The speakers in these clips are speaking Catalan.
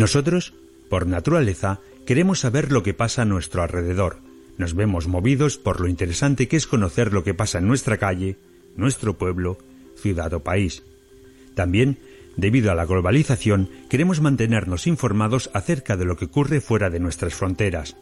Nosotros, por naturaleza, queremos saber lo que pasa a nuestro alrededor. Nos vemos movidos por lo interesante que es conocer lo que pasa en nuestra calle, nuestro pueblo, ciudad o país. También, debido a la globalización, queremos mantenernos informados acerca de lo que ocurre fuera de nuestras fronteras.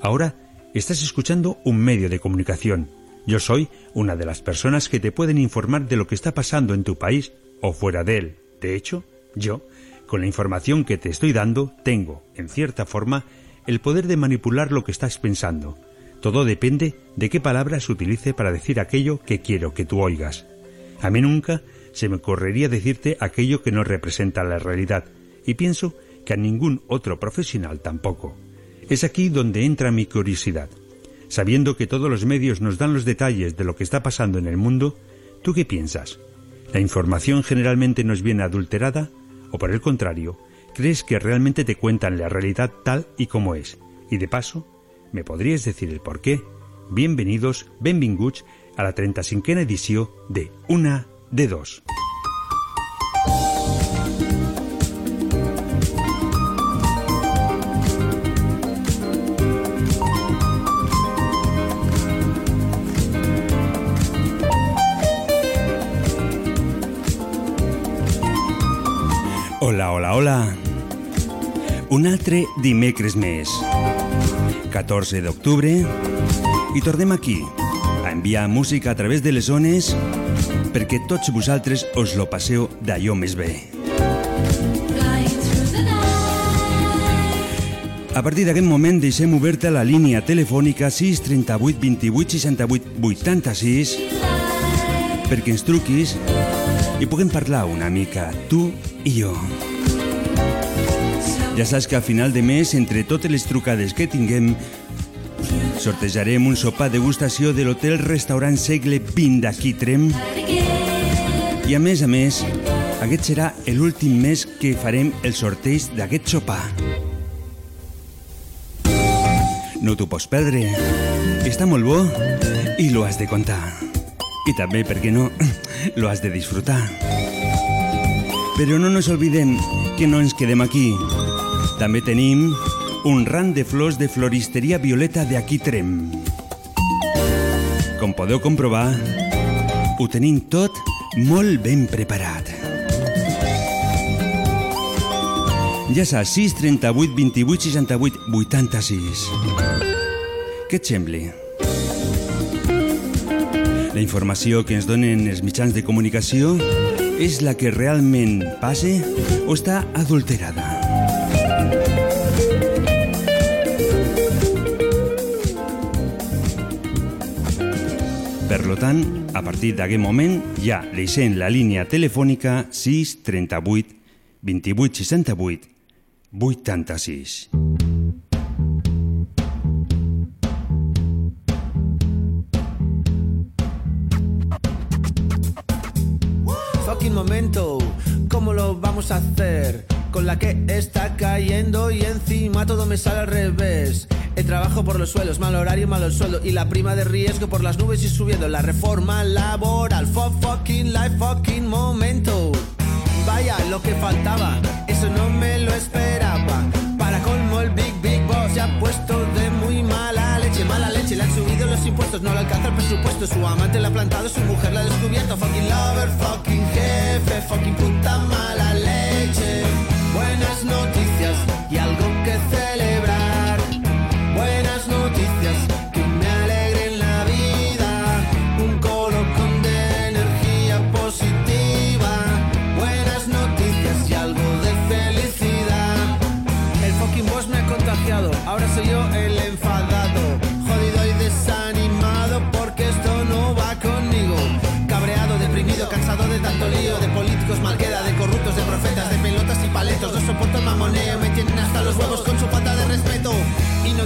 Ahora, estás escuchando un medio de comunicación. Yo soy una de las personas que te pueden informar de lo que está pasando en tu país o fuera de él. De hecho, yo, con la información que te estoy dando, tengo, en cierta forma, el poder de manipular lo que estás pensando. Todo depende de qué palabras utilice para decir aquello que quiero que tú oigas. A mí nunca se me ocurriría decirte aquello que no representa la realidad, y pienso que a ningún otro profesional tampoco. Es aquí donde entra mi curiosidad. Sabiendo que todos los medios nos dan los detalles de lo que está pasando en el mundo, ¿tú qué piensas? ¿La información generalmente nos viene adulterada? ¿O por el contrario, crees que realmente te cuentan la realidad tal y como es? Y de paso, ¿me podrías decir el por qué? Bienvenidos, benvinguts, a la 35 edición de Una de Dos. Hola, hola, hola. Un altre dimecres més. 14 d'octubre i tornem aquí a enviar música a través de les zones perquè tots vosaltres us lo passeu d'allò més bé. A partir d'aquest moment deixem oberta la línia telefònica 638 28 68 86 perquè ens truquis i puguem parlar una mica, tu i jo. Ja saps que a final de mes, entre totes les trucades que tinguem, sortejarem un sopar degustació de l'hotel restaurant segle XX d'aquí Trem i a més a més, aquest serà l'últim mes que farem el sorteig d'aquest sopar. No t'ho pots perdre. Està molt bo i lo has de contar. I també, per què no, lo has de disfrutar. Però no nos olvidem que no ens quedem aquí. També tenim un ram de flors de floristeria violeta de Trem. Com podeu comprovar, ho tenim tot molt ben preparat. Ja saps, 6 38 28 68 86. Què et sembli? La informació que ens donen els mitjans de comunicació és la que realment passa o està adulterada? Per lo tant, a partir d'aquest moment ja deixem la línia telefònica 6 38 28 68 86. Hacer? Con la que está cayendo y encima todo me sale al revés. El trabajo por los suelos, mal horario, malo el sueldo y la prima de riesgo por las nubes y subiendo la reforma laboral. Fuck fucking life, fucking momento. Vaya, lo que faltaba, eso no me lo esperaba. Para colmo el Big Big Boss se ha puesto de impuestos, no le alcanza el presupuesto. Su amante la ha plantado, su mujer la ha descubierto. Fucking lover, fucking jefe, fucking puta mala leche. Buenas noticias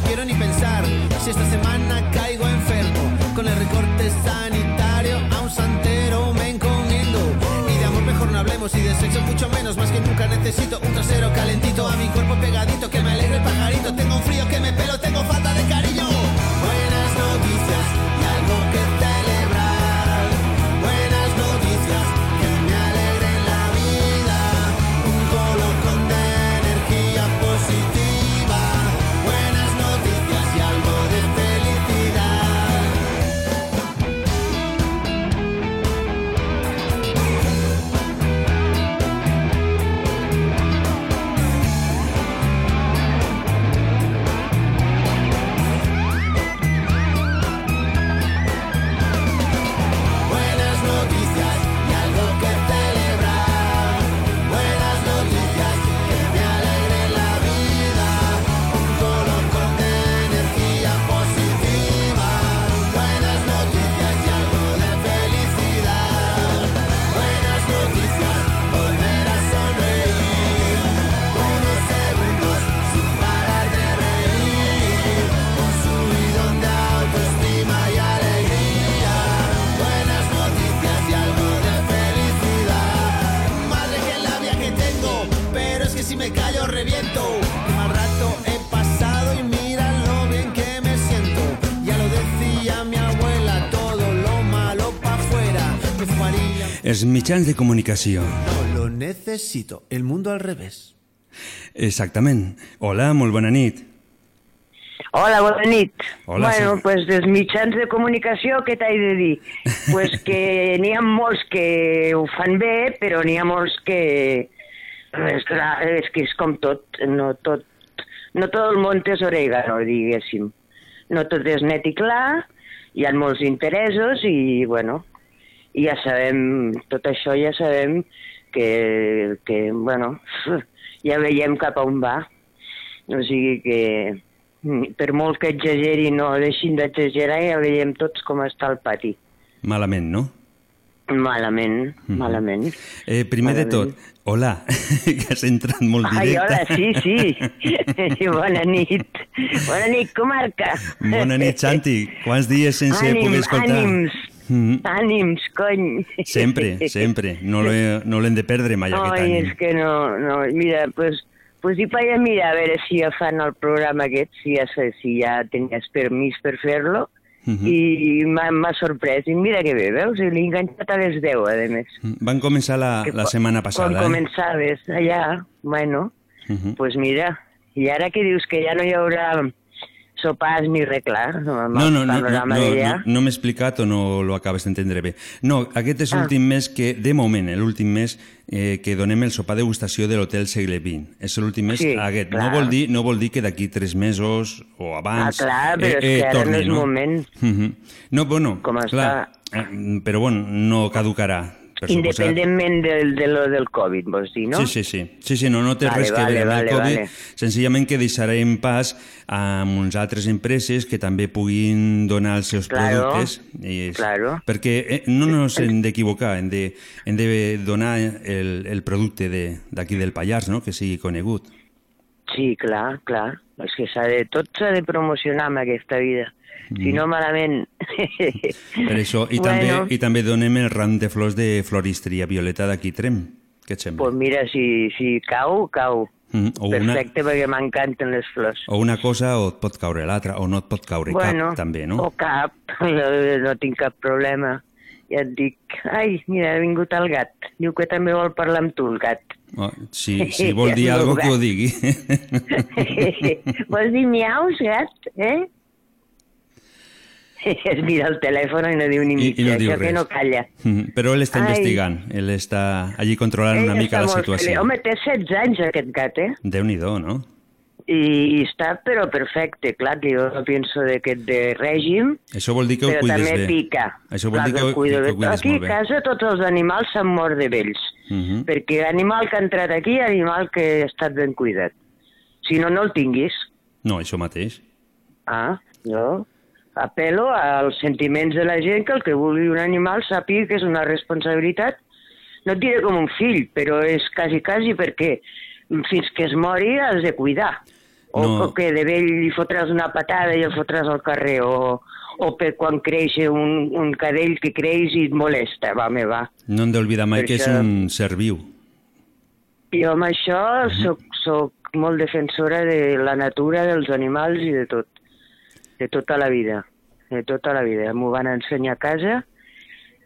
quiero ni pensar si esta semana caigo enfermo. Con el recorte sanitario a un santero me encomiendo. Y de amor mejor no hablemos y de sexo mucho menos. Más que nunca necesito un trasero calentito a mi cuerpo pegadito que me alegre el pajarito. Tengo frío que me pelo, tengo falta de cariño. Buenas noticias Els mitjans de comunicació. No lo necesito, el mundo al revés. Exactament. Hola, molt bona nit. Hola, bona nit. Hola, bueno, sí. pues dels mitjans de comunicació, què t'he de dir? pues que n'hi ha molts que ho fan bé, però n'hi ha molts que... És, clar, és que és com tot, no tot, no tot el món és orégano, diguéssim. No tot és net i clar, hi ha molts interessos i, bueno, ja sabem, tot això ja sabem que, que bueno, ja veiem cap a on va. O sigui que mm, per molt que exageri no deixin d'exagerar ja veiem tots com està el pati. Malament, no? Malament, Mhm. malament. Eh, primer de tot, Malament. hola, que has entrat molt Ai, directe. hola, sí, sí. Bona nit. Bona nit, comarca. Bona nit, Santi. Quants dies sense Ànim, poder escoltar? Ànims, Mhm. ànims, cony. Sempre, sempre. No l'he- no l'hem de perdre mai, aquest Ai, ànim. és que no, no, mira, pues, pues hi vaig a mirar a veure si ja fan el programa aquest, si ja, sé, si ja tenies permís per fer-lo, Mhm. i m'ha sorprès. I mira que bé, veus? I l'he enganxat a les 10, a més. Van començar la, Que la setmana passada, Quan eh? començaves allà, bueno, Mhm. pues mira, i ara que dius que ja no hi haurà sopars ni res, clar, no, amb No, no, no, no, no, no, no m'he explicat o no lo acabes d'entendre bé. No, aquest és Ah. l'últim mes que, de moment, l'últim mes eh, que donem el sopar degustació de l'Hotel Segle XX. És l'últim mes Sí, aquest. No clar. vol, dir, no vol dir que d'aquí tres mesos o abans... Ah, clar, però és que ara torni, no és moment. Mhm. No, bueno, Com clar, eh, però bueno, no caducarà. Independentment del, de lo del Covid, vols dir, no? Sí, sí, sí. Sí, sí, no, no té Vale, res que vale, veure amb vale, el Covid. vale. Senzillament que deixarem pas a uns altres empreses que també puguin donar els seus Claro, productes. I és, claro. Perquè eh, no ens hem d'equivocar, hem, de, hem de donar el, el producte de- d'aquí del Pallars, no? que sigui conegut. Sí, clar, clar. És que s'ha de, tot s'ha de promocionar en aquesta vida. Si Mm. no, malament. Per això, i, Bueno. també, i també donem el ram de flors de floristeria violeta d'aquí Trem. Què et sembla? pues mira, si, si cau, cau. Mm, o una- Perfecte, perquè m'encanten les flors. O una cosa o et pot caure l'altra, o no et pot caure bueno, cap, també, no? o cap, no, no tinc cap problema. Ja et dic, ai, mira, ha vingut el gat. Diu que també vol parlar amb tu, el gat. Oh, si, si vol dir alguna no, que ho digui. Vols dir miaus, gat? Eh? Es mira el telèfon i no diu ni mitja, I no diu això que res. no calla. Mm, Però ell està Ai. investigant, ell està allí controlant una Ell mica està la situació. feliç. Home, té 16 anys aquest gat, eh? Déu-n'hi-do, no? I, i està però perfecte, clar, que jo no penso d'aquest de règim, Això vol dir que ho però cuides també bé. pica. Això vol Clar dir que, ho, cuido que ho cuides Aquí molt a bé. casa tots els animals s'han mort de vells, Mhm. perquè animal que ha entrat aquí, animal que ha estat ben cuidat. Si no, no el tinguis. No, això mateix. Ah, jo apel·lo als sentiments de la gent que el que vulgui un animal sàpiga que és una responsabilitat, no et diré com un fill, però és quasi, quasi perquè fins que es mori has de cuidar. O, No. o que de vell li fotràs una patada i el fotràs al carrer, o, o per quan creix un, un cadell que creix i et molesta, va, me va. No hem d'oblidar mai Per que és això- un ser viu. Jo amb això soc, soc molt defensora de la natura, dels animals i de tot. De tota la vida. De tota la vida. M'ho van ensenyar a casa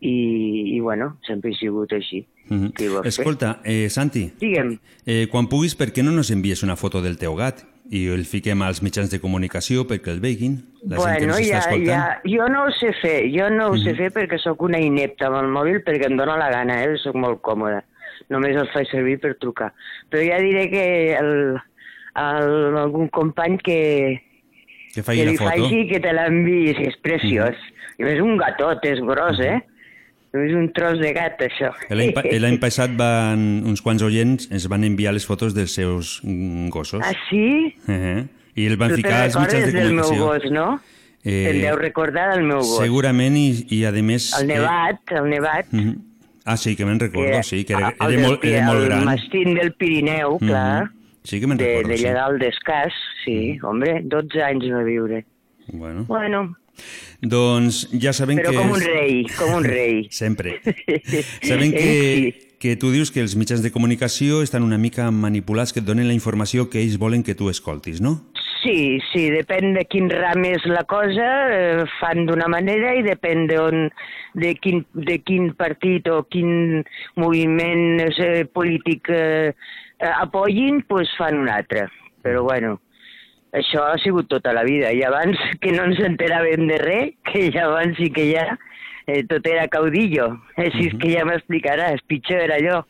i, i bueno, sempre he sigut així. Mhm. Vols fer? Escolta, eh, Santi, Digue'm. eh, quan puguis, per què no nos envies una foto del teu gat i el fiquem als mitjans de comunicació perquè el veguin? La gent que Bueno, nos està ja, escoltant. ja, jo no ho sé fer, jo no ho sé fer perquè sóc una inepta amb el mòbil perquè em dóna la gana, eh? sóc molt còmoda. Només el faig servir per trucar. Però ja diré que el, el, algun company que, Que que faci la li foto. faci que te l'enviïs, que és preciós. I és un gatot, és gros, eh? És un tros de gat, això. L'any pa- L'any passat van, uns quants oients ens van enviar les fotos dels seus mm, gossos. Ah, sí? Eh, I el van tu ficar als mitjans recordes de del meu comunicació. gos, no? Eh, Te'n deu recordar del meu gos. Segurament, i, i a més... El nevat, el nevat. Eh, mhm. Ah, sí, que me'n recordo, sí, que era, el era, del molt, era molt el gran. mastín del Pirineu, Mhm. clar. Sí que me'n recordo, de sí. Llegar al descàs, sí, hombre, 12 anys va viure. Bueno, Bueno, doncs ja sabem però que... com un rei, com un rei. Sempre. Sabem que, que tu dius que els mitjans de comunicació estan una mica manipulats, que et donen la informació que ells volen que tu escoltis, no? Sí, sí, depèn de quin ram és la cosa, eh, fan d'una manera i depèn de, on, de, quin, de quin partit o quin moviment eh, polític eh, eh, apoyin, pues fan un altre. Però bueno, això ha sigut tota la vida. I abans que no ens enteràvem de res, que ja abans sí que ja eh, tot era caudillo. Així és que ja m'explicaràs, pitjor era allò.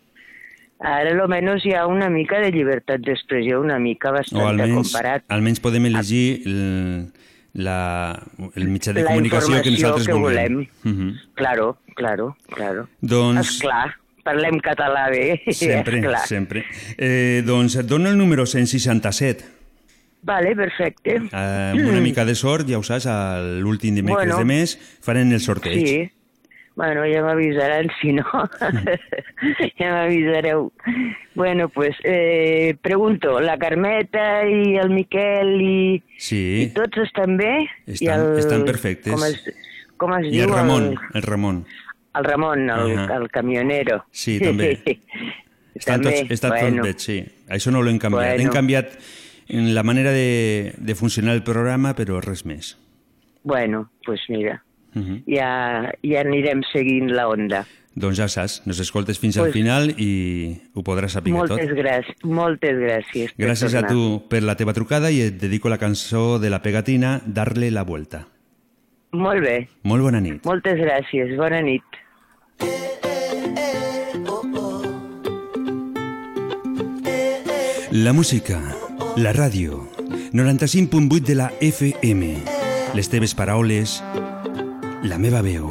Ara almenys hi ha una mica de llibertat d'expressió, una mica O bastant almenys, comparat. almenys podem elegir el, la, el mitjà de la comunicació que nosaltres que vulguem. volem. Mhm. Claro, claro, claro. Doncs- Esclar, parlem català bé, Sempre, sempre. Eh, doncs et dono el número 167. Vale, perfecte. Eh, amb una mica de sort, ja ho saps, l'últim dimecres Bueno. de mes farem el sorteig. Sí. Bueno, ja m'avisaran, si no, ja m'avisareu. Bueno, pues, eh, pregunto, la Carmeta i el Miquel i, Sí. i tots estan bé? Estan- I el, estan perfectes. Com es, com es I diu? el Ramon, El, el Ramon. el Ramon, el, Ahà. el camionero. Sí, també. Estan També, tots, estan bueno. tots bé, sí. Això no l'hem canviat. Bueno. Hem canviat en la manera de, de funcionar el programa, però res més. Bueno, pues mira, Mhm. ja, ja anirem seguint la onda. Doncs ja saps, nos escoltes fins al Pues- final i ho podràs saber tot. Moltes gràcies, moltes gràcies. Gràcies a tu per la teva trucada i et dedico la cançó de la pegatina Darle la vuelta. Molt bé, Molt bona nit. moltes gràcies, bona nit. La música, la ràdio, 95.8 de la FM, les teves paraules, la meva veu.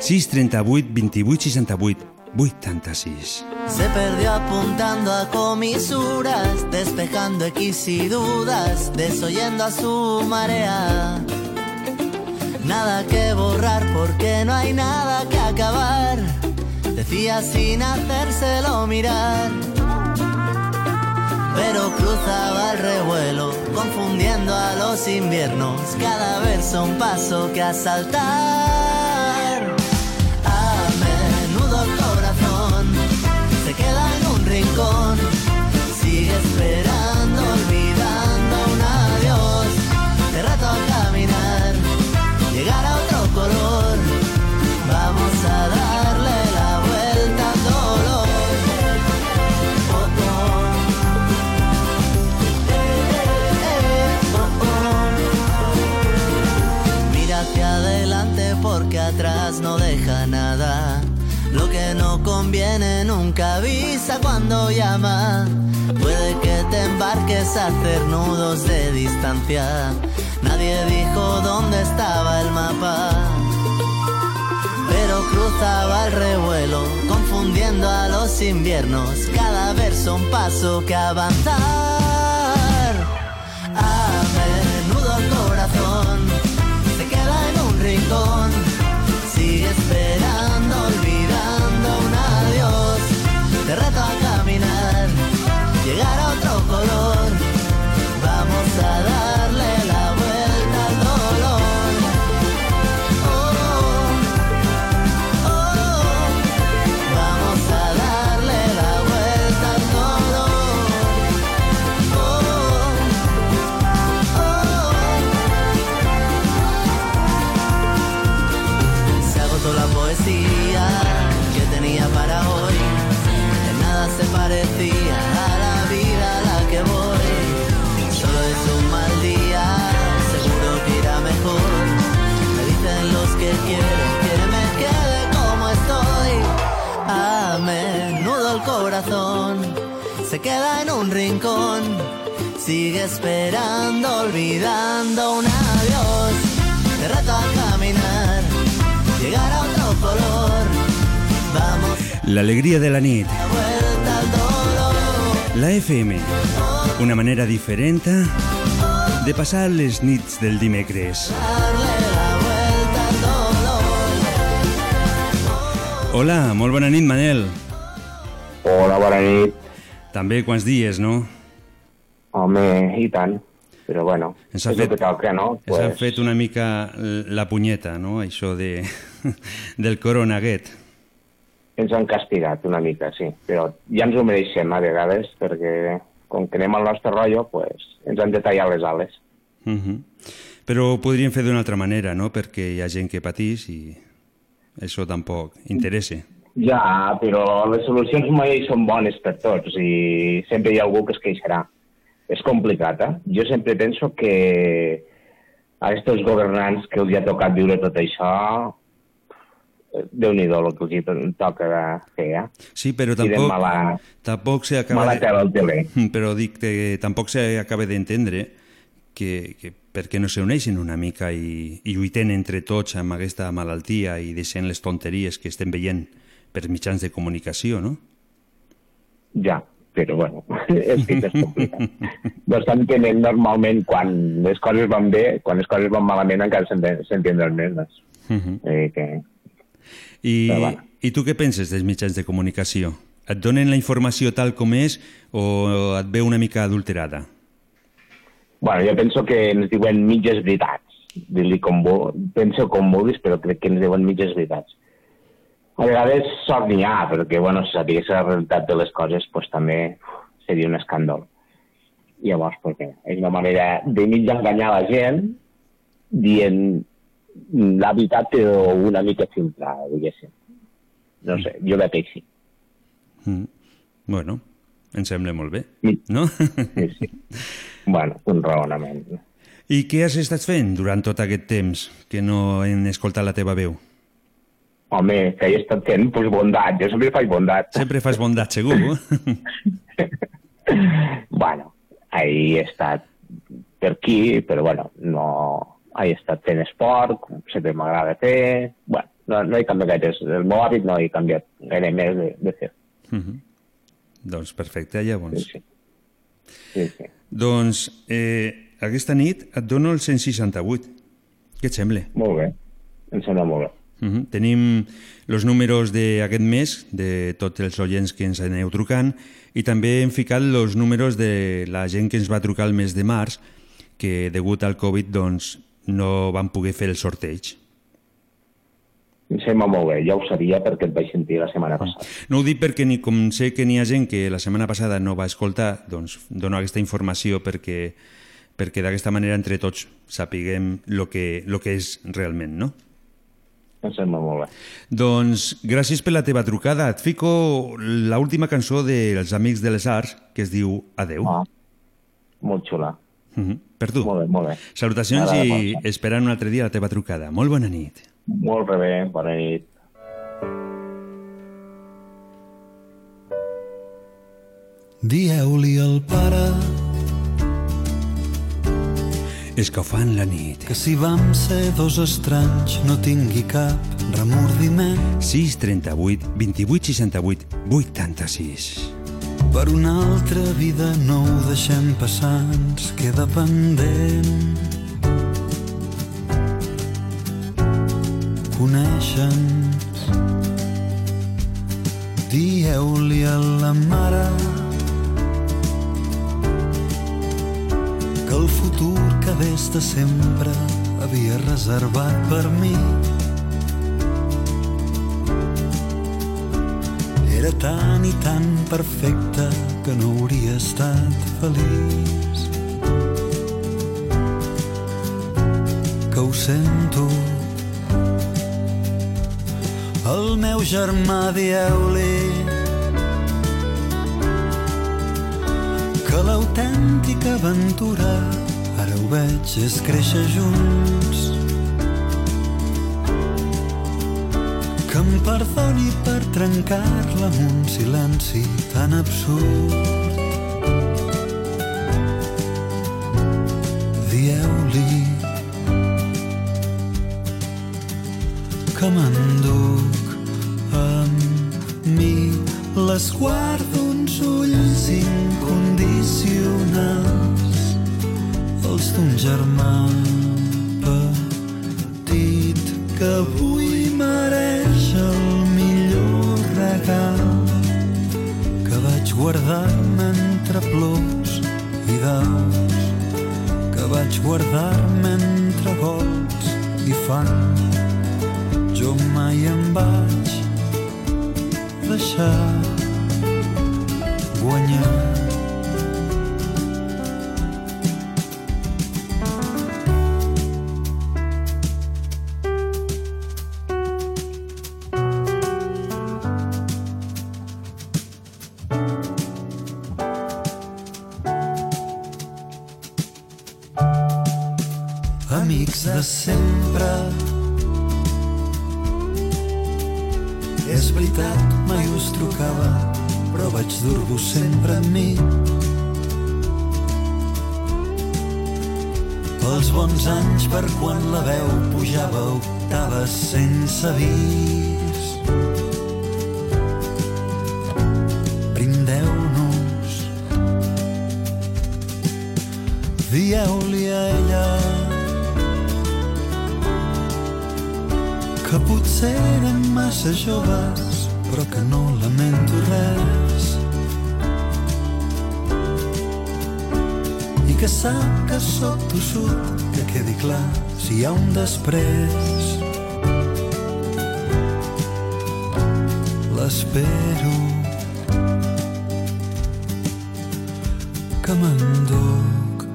638 28 68 86. Se perdió apuntando a comisuras, despejando X y dudas, desoyendo a su marea. Nada que borrar porque no hay nada que acabar, decía sin hacérselo mirar. Pero cruzaba el revuelo, confundiendo a los inviernos, cada verso un paso que asaltar. Conviene nunca avisa cuando llama. Puede que te embarques a hacer nudos de distancia. Nadie dijo dónde estaba el mapa. Pero cruzaba el revuelo, confundiendo a los inviernos. Cada verso un paso que avanzar. A menudo el corazón se queda en un rincón. Se queda en un rincón. Sigue esperando, olvidando un adiós. Te reto a caminar, llegar a otro color. Vamos L'alegria de la nit. La FM. Una manera diferent de passar les nits del dimecres. La. Hola, molt bona nit, Manel. Hola, bona nit. També quants dies, no? Home, i tant. Però bueno, Ens ha fet- que toca, no? Ens han fet una mica la punyeta, no? Això de, del coronaguet. Ens han castigat una mica, sí. Però ja ens ho mereixem a vegades, perquè com que anem al nostre rotllo, pues, ens han de tallar les ales. Uh -huh. Però ho podríem fer d'una altra manera, no? Perquè hi ha gent que patís i això tampoc interessa. Ja, però les solucions mai són bones per tots i sempre hi ha algú que es queixarà. És complicat, eh? Jo sempre penso que a aquests governants que els ha tocat viure tot això, eh, Déu-n'hi-do el que els toca de fer, eh? Sí, però tampoc, mala, tampoc s'acaba mala de... tela al tele. Però dic que tampoc s'acaba d'entendre que, que per què no s'uneixen una mica i, i lluiten entre tots amb aquesta malaltia i deixen les tonteries que estem veient per mitjans de comunicació, no? Ja, però bueno, és que és complicat. no s'entenen normalment quan les coses van bé, quan les coses van malament encara s'enten- s'entenen menys. Uh -huh. Eh, que... I, Però bueno. I tu què penses dels mitjans de comunicació? Et donen la informació tal com és o et ve una mica adulterada? Bueno, jo penso que ens diuen mitges veritats. Dir-li com vol, penso com vulguis, però crec que ens diuen mitges veritats. A vegades sort n'hi ha, perquè, bueno, si sabés la realitat de les coses, pues, també uf, seria un escàndol. Llavors, perquè és una manera de mig enganyar la gent dient la veritat però una mica filtrada, diguéssim. No sé, jo veig així. Mm. Bueno, em sembla molt bé, Sí. no? Sí, sí. bueno, un raonament. I què has estat fent durant tot aquest temps que no hem escoltat la teva veu? Home, que he estat fent, doncs bondat. Jo sempre faig bondat. Sempre fas bondat, segur. bueno, ahir he estat per aquí, però bueno, no... He estat fent esport, com sempre m'agrada fer... Bueno, no, no he canviat gaire. El meu hàbit no he canviat gaire més de, de fer. Uh -huh. Doncs perfecte, Sí, llavors. sí. sí, sí. Doncs eh, aquesta nit et dono el 168. Què et sembla? Molt bé. Em sembla molt bé. Uh -huh. Tenim els números d'aquest mes, de tots els oients que ens aneu trucant, i també hem ficat els números de la gent que ens va trucar el mes de març, que degut al Covid doncs, no van poder fer el sorteig. Em sembla molt bé. Ja ho sabia perquè et vaig sentir la setmana passada. No ho dic perquè ni, com sé que n'hi ha gent que la setmana passada no va escoltar, doncs dono aquesta informació perquè, perquè d'aquesta manera entre tots sapiguem el que, lo que és realment, no? Em sembla molt bé. Doncs gràcies per la teva trucada. Et fico la última cançó dels Amics de les Arts, que es diu Adeu. Ah, molt xula. Uh -huh. Per tu. Molt bé, molt bé. Salutacions i esperant un altre dia la teva trucada. Molt bona nit. Molt bé, bona nit. Dieu-li al pare Escalfant la nit. que si vam ser dos estranys no tingui cap remordiment 6 38 28 68 86. per una altra vida no ho deixem passar ens queda pendent coneixen dieu-li a la mare que el futur que des de sempre havia reservat per mi. Era tan i tan perfecte que no hauria estat feliç. Que ho sento. El meu germà dieu-li que l'autèntica aventura ara ho veig és créixer junts que em perdoni per trencar-la amb un silenci tan absurd. Dieu-li que m'enduc amb mi l'esguard d'uns ulls incondicionals els d'un germà petit que avui mereix el millor regal que vaig guardar-me entre plors i daus que vaig guardar-me entre gols i fang. Jo mai em vaig deixar огонь érem massa joves, però que no lamento res. I que sap que sóc tossut, que quedi clar si hi ha un després. L'espero que m'enduc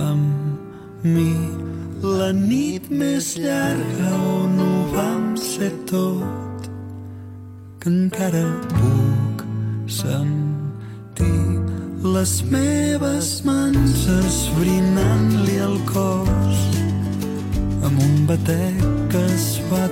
amb mi la nit més llarga on ho vam ser tot que encara puc sentir les meves mans esbrinant-li el cos amb un batec que es va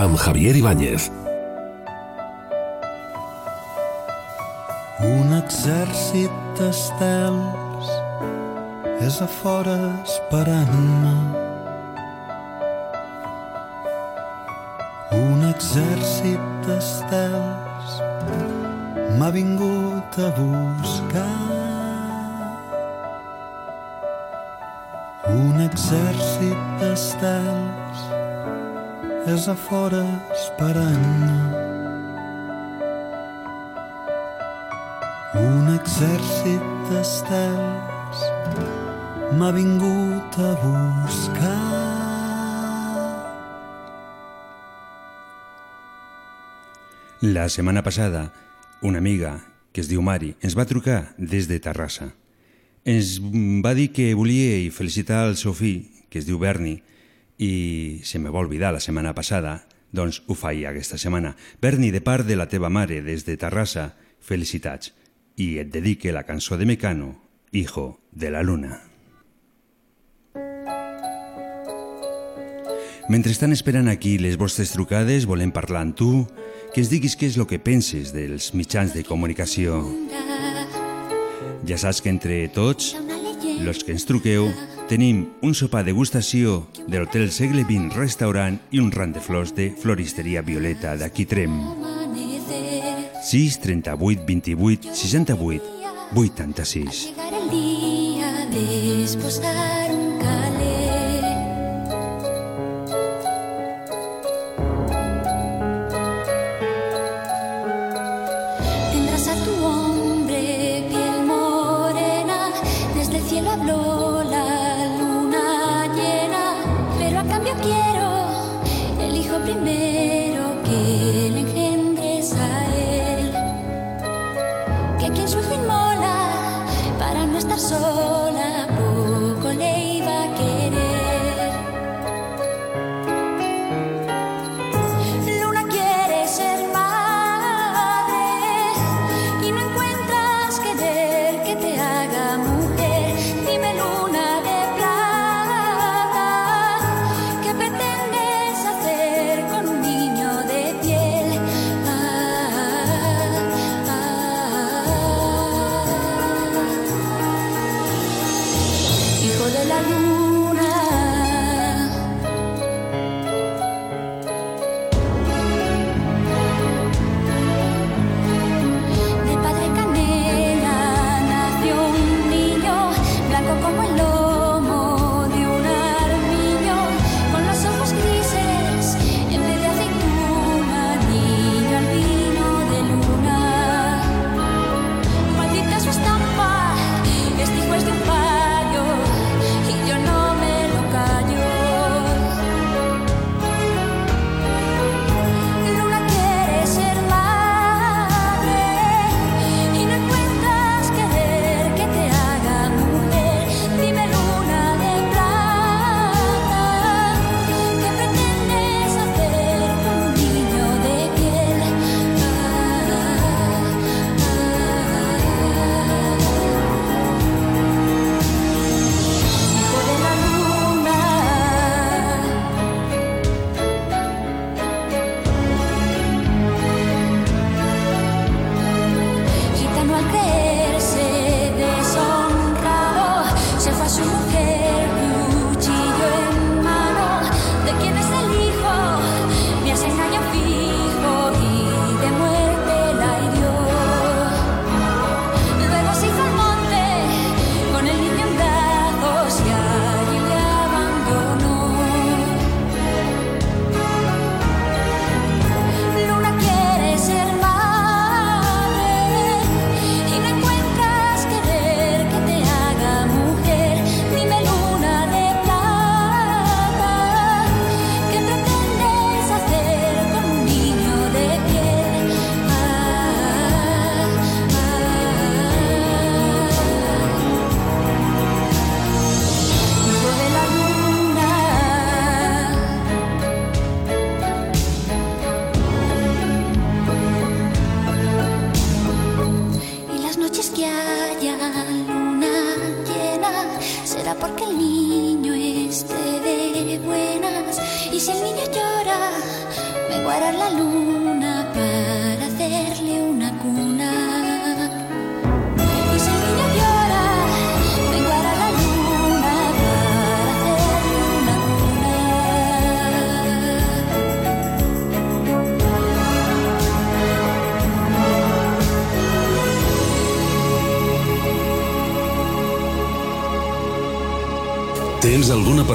amb Javier Ibáñez. Un exèrcit d'estels és a fora esperant-me. Un exèrcit d'estels m'ha vingut a buscar. Un exèrcit d'estels és a fora esperant-me. Un exèrcit d'estels m'ha vingut a buscar. La setmana passada, una amiga, que es diu Mari, ens va trucar des de Terrassa. Ens va dir que volia felicitar el seu fill, que es diu Berni, i se me va oblidar la setmana passada, doncs ho faig aquesta setmana. Berni, de part de la teva mare, des de Terrassa, felicitats. I et dedique la cançó de Mecano, Hijo de la Luna. Mentre estan esperant aquí les vostres trucades, volem parlar amb tu, que ens diguis què és el que penses dels mitjans de comunicació. Ja saps que entre tots, los que ens truqueu, tenim un sopar degustació de l'Hotel Segle XX Restaurant i un ram de flors de Floristeria Violeta d'aquí Trem. 6 38 28 68 86 Llegar el día de esposar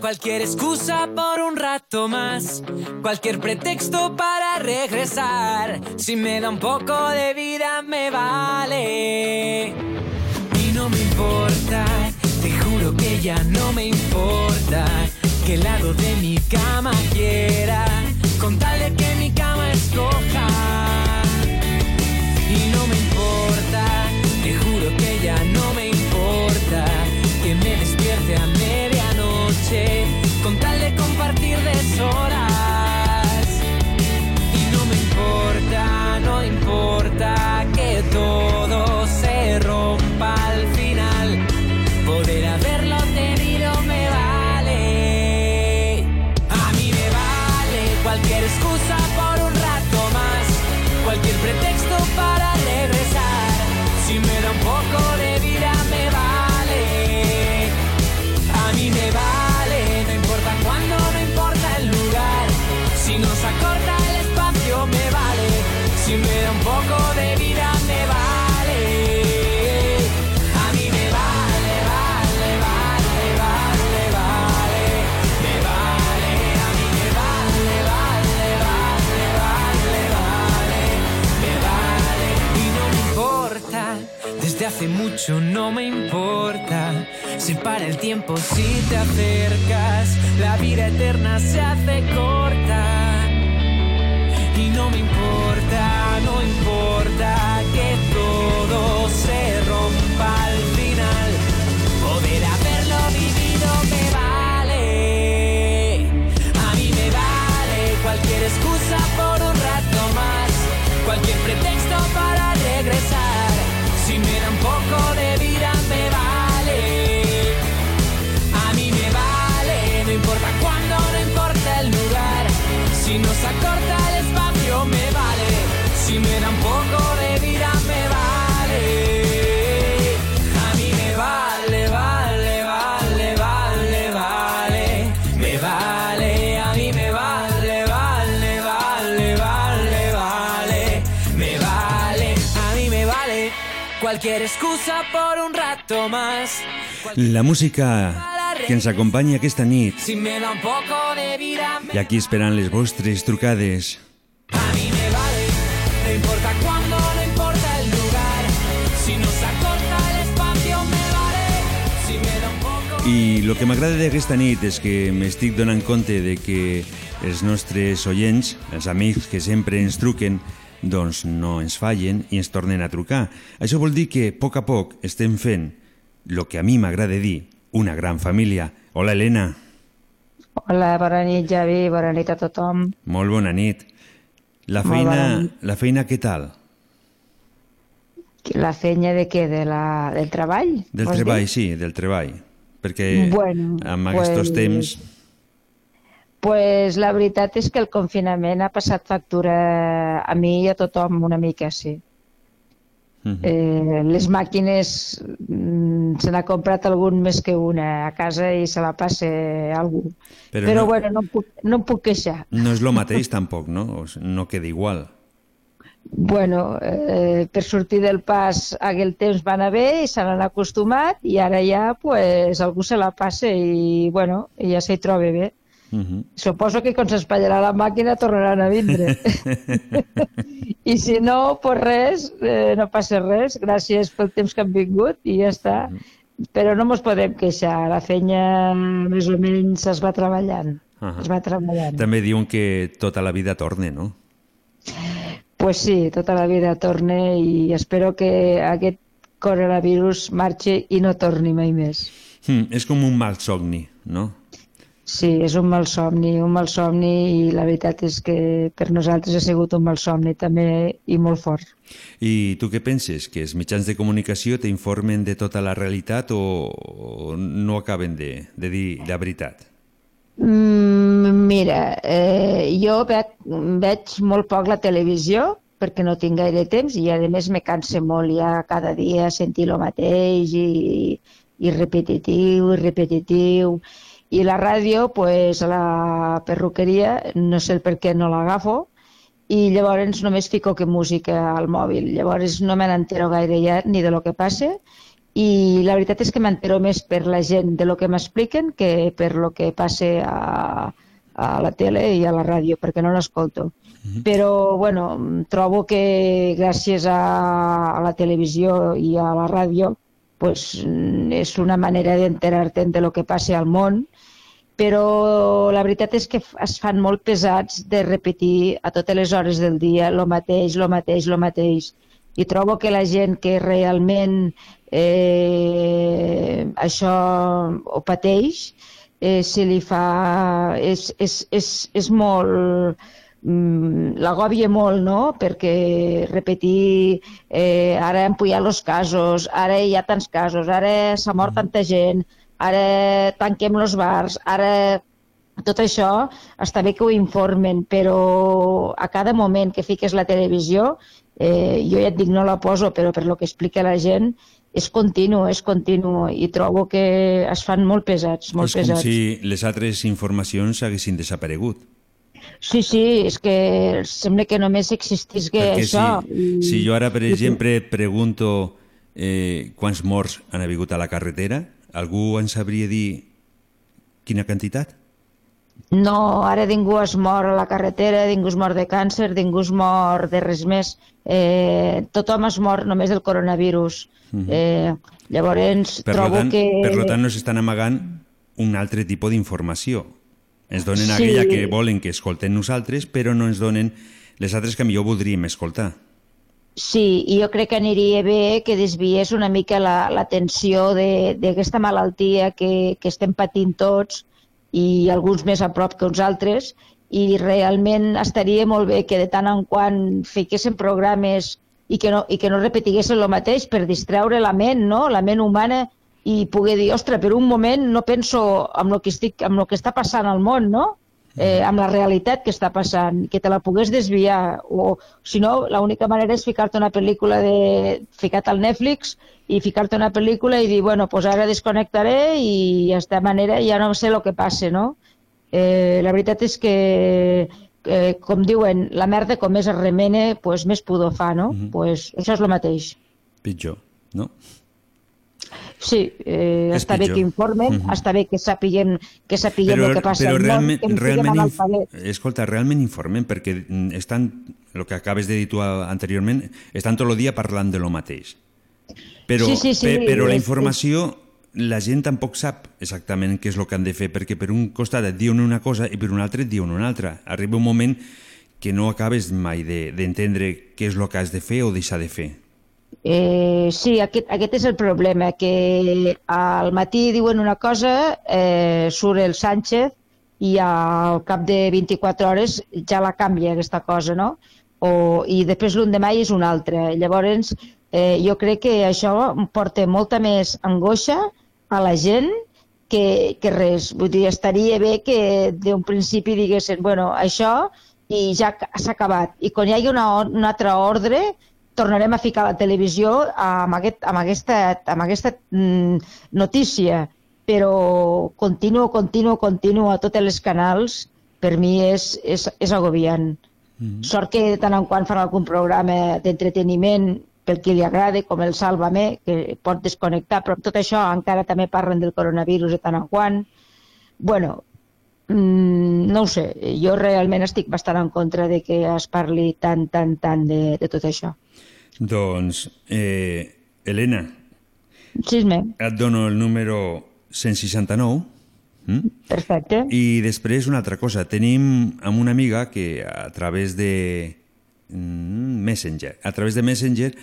Cualquier excusa por un rato más, cualquier pretexto para regresar. Si me da un poco de vida me vale. Y no me importa, te juro que ya no me importa qué lado de mi cama quiera, mucho no me importa. Se para el tiempo si te acercas. La vida eterna se hace corta. Si me da un poco de vida me vale. A mí me vale, vale, vale, vale, vale. Me vale, a mí me vale, vale, vale, vale, vale. Me vale, a mí me vale. Cualquier excusa por un rato más. La música que ens acompanya aquesta nit Si me da un poco de vida me i aquí esperant les vostres trucades. I el que m'agrada d'aquesta nit és que m'estic donant compte de que els nostres oients, els amics que sempre ens truquen, doncs no ens fallen i ens tornen a trucar. Això vol dir que a poc a poc estem fent el que a mi m'agrada dir, una gran família. Hola, Helena. Hola, bona nit, Javi, bona nit a tothom. Molt bona nit. La feina, nit. la feina què tal? La feina de què? De la, del treball? Del treball, dir? sí, del treball. Perquè Bueno, amb aquests pues- temps... pues la veritat és que el confinament ha passat factura a mi i a tothom una mica, sí. Mhm. Eh, les màquines mm, se n'ha comprat algun més que una a casa i se la passa algú. Però Però, no- bueno, no em, puc, no em puc queixar. No és el mateix tampoc, no? No queda igual. Bueno, eh, per sortir del pas aquell temps va anar bé i se n'han acostumat i ara ja pues, algú se la passa i bueno, i ja s'hi troba bé. Mhm. Suposo que quan s'espatllarà la màquina tornaran a vindre. I si no, pues res, eh, no passa res. Gràcies pel temps que han vingut i ja està. Però no mos podem queixar. La feina més o menys es va treballant. Ahà. Es va treballant. També diuen que tota la vida torna, no? Pues sí, tota la vida torne i espero que aquest coronavirus marxi i no torni mai més. Hmm, és com un mal somni, no? Sí, és un mal somni, un mal somni i la veritat és que per nosaltres ha sigut un mal somni també i molt fort. I tu què penses? Que els mitjans de comunicació t'informen de tota la realitat o, o no acaben de, de dir la veritat? Mira, eh, jo veig, veig molt poc la televisió perquè no tinc gaire temps i a més me cansa molt ja cada dia sentir el mateix i, i repetitiu i repetitiu i la ràdio, pues, a la perruqueria, no sé per què no l'agafo, i llavors només fico que música al mòbil. Llavors no me n'entero gaire ja ni de lo que passa i la veritat és que m'entero més per la gent de lo que m'expliquen que per lo que passa a, a la tele i a la ràdio, perquè no l'escolto. Mm -hmm. Però, bueno, trobo que gràcies a, a la televisió i a la ràdio pues, és una manera d'enterar-te de lo que passa al món però la veritat és que es fan molt pesats de repetir a totes les hores del dia lo mateix, lo mateix, lo mateix. I trobo que la gent que realment eh, això ho pateix, eh, se li fa... és, és, és, és molt mm, l'agòbia molt, no? Perquè repetir, eh, ara han pujat els casos, ara hi ha tants casos, ara s'ha mort tanta gent, ara tanquem els bars, ara tot això està bé que ho informen, però a cada moment que fiques la televisió, eh, jo ja et dic no la poso, però per lo que explica la gent, és continu, és continu, i trobo que es fan molt pesats, molt és com pesats. si les altres informacions haguessin desaparegut. Sí, sí, és que sembla que només existís que Perquè això. si, si jo ara, per exemple, pregunto eh, quants morts han hagut a la carretera, algú en sabria dir quina quantitat? No, ara ningú es mor a la carretera, ningú es mor de càncer, ningú es mor de res més. Eh, tothom es mor només del coronavirus. Uh -huh. eh, llavors, per trobo tant, que... Per tant, no s'estan amagant un altre tipus d'informació. Ens donen Sí. aquella que volen que escolten nosaltres, però no ens donen les altres que millor voldríem escoltar. Sí, i jo crec que aniria bé que desviés una mica la- l'atenció de- d'aquesta malaltia que, que estem patint tots i alguns més a prop que uns altres i realment estaria molt bé que de tant en quant fiquessin programes i que no, i que no repetiguessin el mateix per distreure la ment, no? la ment humana i poder dir, ostres, per un moment no penso en el que, estic, en el que està passant al món, no? Eh, amb la realitat que està passant, que te la pogués desviar, o si no, l'única manera és ficar-te una pel·lícula de... ficar-te al Netflix i ficar-te una pel·lícula i dir, bueno, pues ara desconnectaré i d'esta manera ja no sé el que passa, no? Eh, la veritat és que, eh, com diuen, la merda com més es remene, pues més pudor fa, no? Mhm. pues això és el mateix. Pitjor, no? Sí, eh, És està bé pitjor. que informen, Mhm. està bé que sapiguem, que sapiguem el que passa però món, realment, que en siguem realment, escolta, realment informen, perquè mm, estan, el que acabes de dir tu a- anteriorment, estan tot el dia parlant de lo mateix. Però, Sí, sí, sí, pe- però la és- informació, la gent tampoc sap exactament què és el que han de fer, perquè per un costat et diuen una cosa i per un altre et diuen una altra. Arriba un moment que no acabes mai de- d'entendre què és el que has de fer o deixar de fer. Eh, sí, aquest, aquest és el problema, que al matí diuen una cosa, eh, surt el Sánchez i al cap de 24 hores ja la canvia aquesta cosa, no? O, I després l'endemà és una altra. Llavors, eh, jo crec que això porta molta més angoixa a la gent que, que res. Vull dir, estaria bé que d'un principi diguessin, bueno, això i ja s'ha acabat. I quan hi hagi una, or- un altre ordre, tornarem a ficar la televisió amb, aquest, amb aquesta, amb aquesta mm, notícia, però continuo, continuo, continuo a tots els canals, per mi és, és, és agobiant. Mm. Sort que de tant en quant fan algun programa d'entreteniment pel qui li agrada, com el Sálvame, que pot desconnectar, però tot això encara també parlen del coronavirus de tant en quant. Bueno, mm, no ho sé, jo realment estic bastant en contra de que es parli tant, tant, tant de, de tot això. Doncs, eh, Helena, Xisme, et dono el número 169 mm? perfecte. i després una altra cosa. Tenim amb una amiga que a través de mm, Messenger. A través de Messenger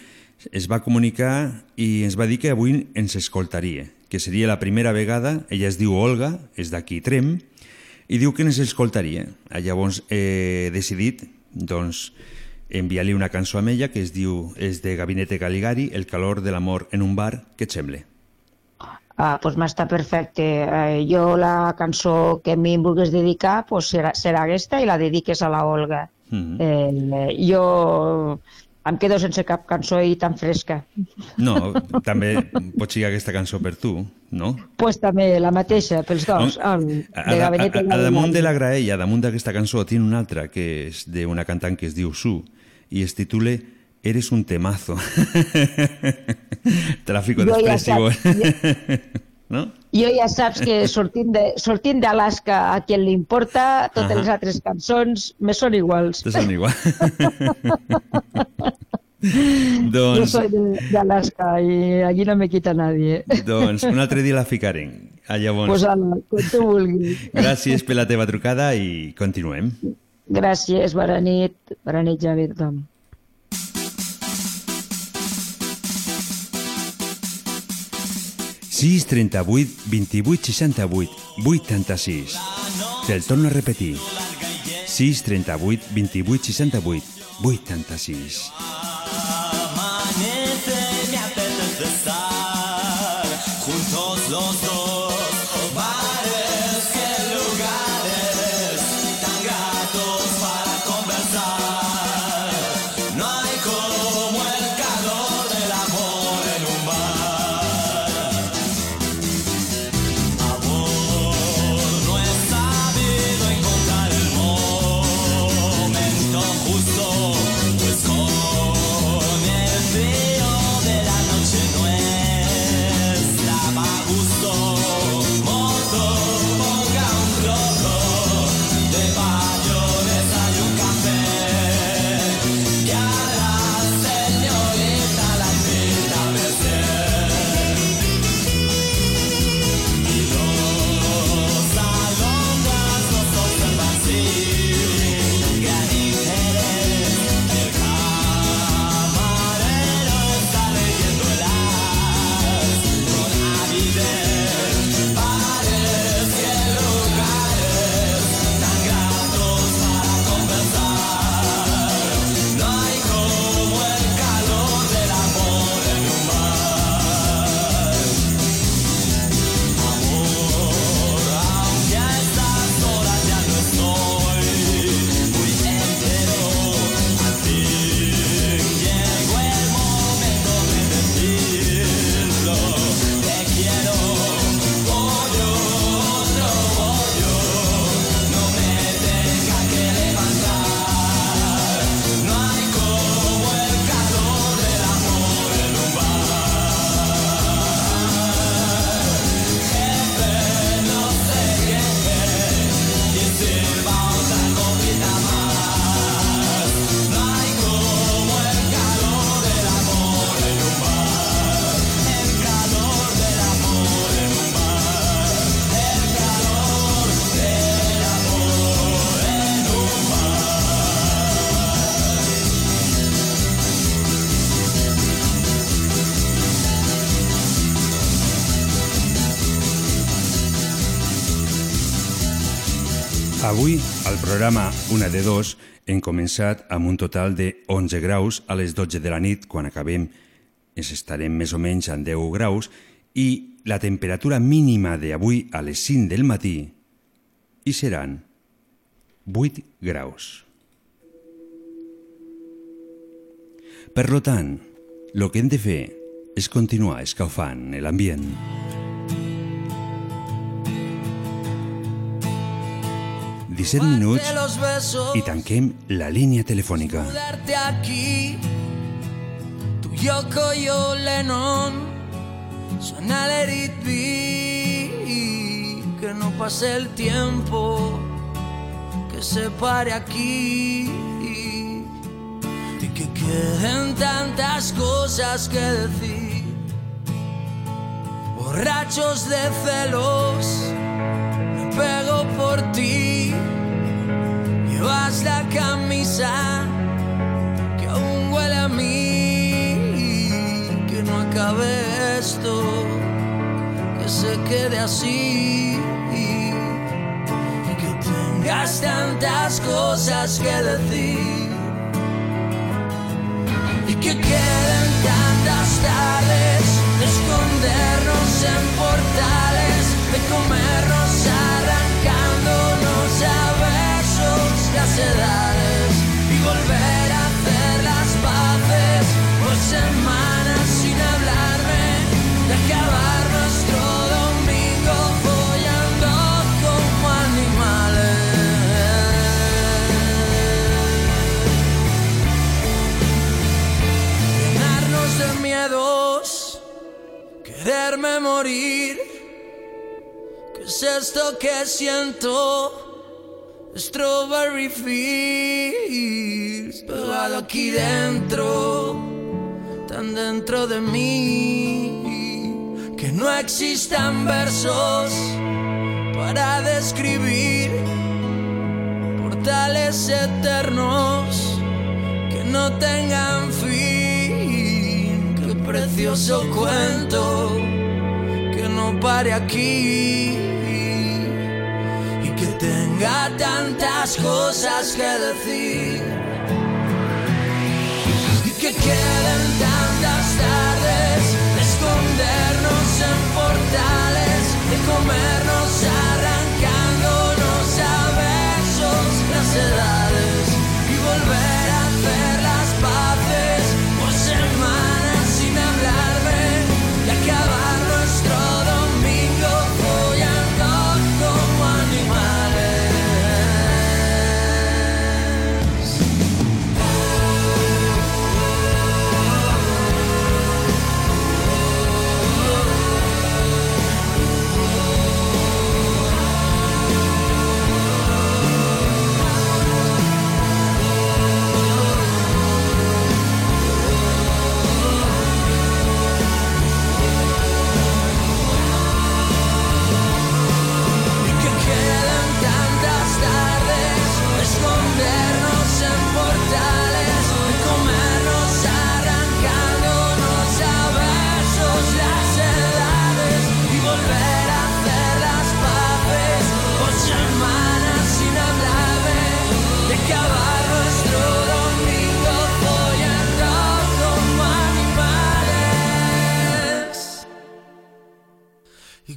es va comunicar i ens va dir que avui ens escoltaria, que seria la primera vegada, ella es diu Olga, és d'aquí Trem, i diu que ens escoltaria. Llavors he decidit doncs, enviar-li una cançó a ella que es diu, és de Gabinete Caligari, El calor de l'amor en un bar, què et sembla? Ah, doncs m'està perfecte. Eh, jo la cançó que a mi em vulguis dedicar pues serà, serà aquesta i la dediques a la Olga. Mm. Eh, jo em quedo sense cap cançó i tan fresca. No, també pot ser aquesta cançó per tu, no? pues també la mateixa, pels dos. El, a, de a, Gabinet a, a damunt de la graella, damunt d'aquesta cançó, tiene una altra que és d'una cantant que es diu Su i es titula Eres un temazo. Tráfico de Jo ja saps, no? Jo ja saps que sortint de- sortint d'Alaska a qui li importa, totes Ahà. les altres cançons me són iguals. Te són igual. Jo doncs, soy de, de Alaska i allí no me quita nadie. doncs, un altre dia la ficarem. Ah, llavors, Pues ala, quan tu vulguis. gràcies per la teva trucada i continuem. Gràcies, bona nit. Bona nit, Javi, a tothom. Sis 38 28 68 86 Te'l torno a repetir. 6 38 28 68 86 Amanece, me apetece estar juntos los dos. Programa Una de Dos, hem començat amb un total de 11 graus a les 12 de la nit. Quan acabem ens estarem més o menys en 10 graus i la temperatura mínima d'avui a les 5 del matí hi seran 8 graus. Per lo tant, el que hem de fer és continuar escalfant l'ambient. Disset minuts i tanquem la línia telefònica. Aquí, tu Yoko yo Lennon, suena It Be, que no pase el tiempo, que se pare aquí, y que queden tantas cosas que decir, borrachos de celos, pego por ti. Llevas la camisa que aún huele a mí. Que no acabe esto, que se quede así. Y que tengas tantas cosas que decir. Y que queden tantas tardes de escondernos en portales, de comernos a las edades y volver a hacer las paces por semanas sin hablarme, de acabar nuestro domingo follando como animales. llenarnos de miedos, quererme morir. ¿Qué es esto que siento? Strawberry Fields, pegado aquí dentro, tan dentro de mí, que no existan versos para describir portales eternos que no tengan fin. Qué precioso cuento que no pare aquí tenga tantas cosas que decir. Y que queden tantas tardes de escondernos en portales, de comernos arrancándonos a besos las edades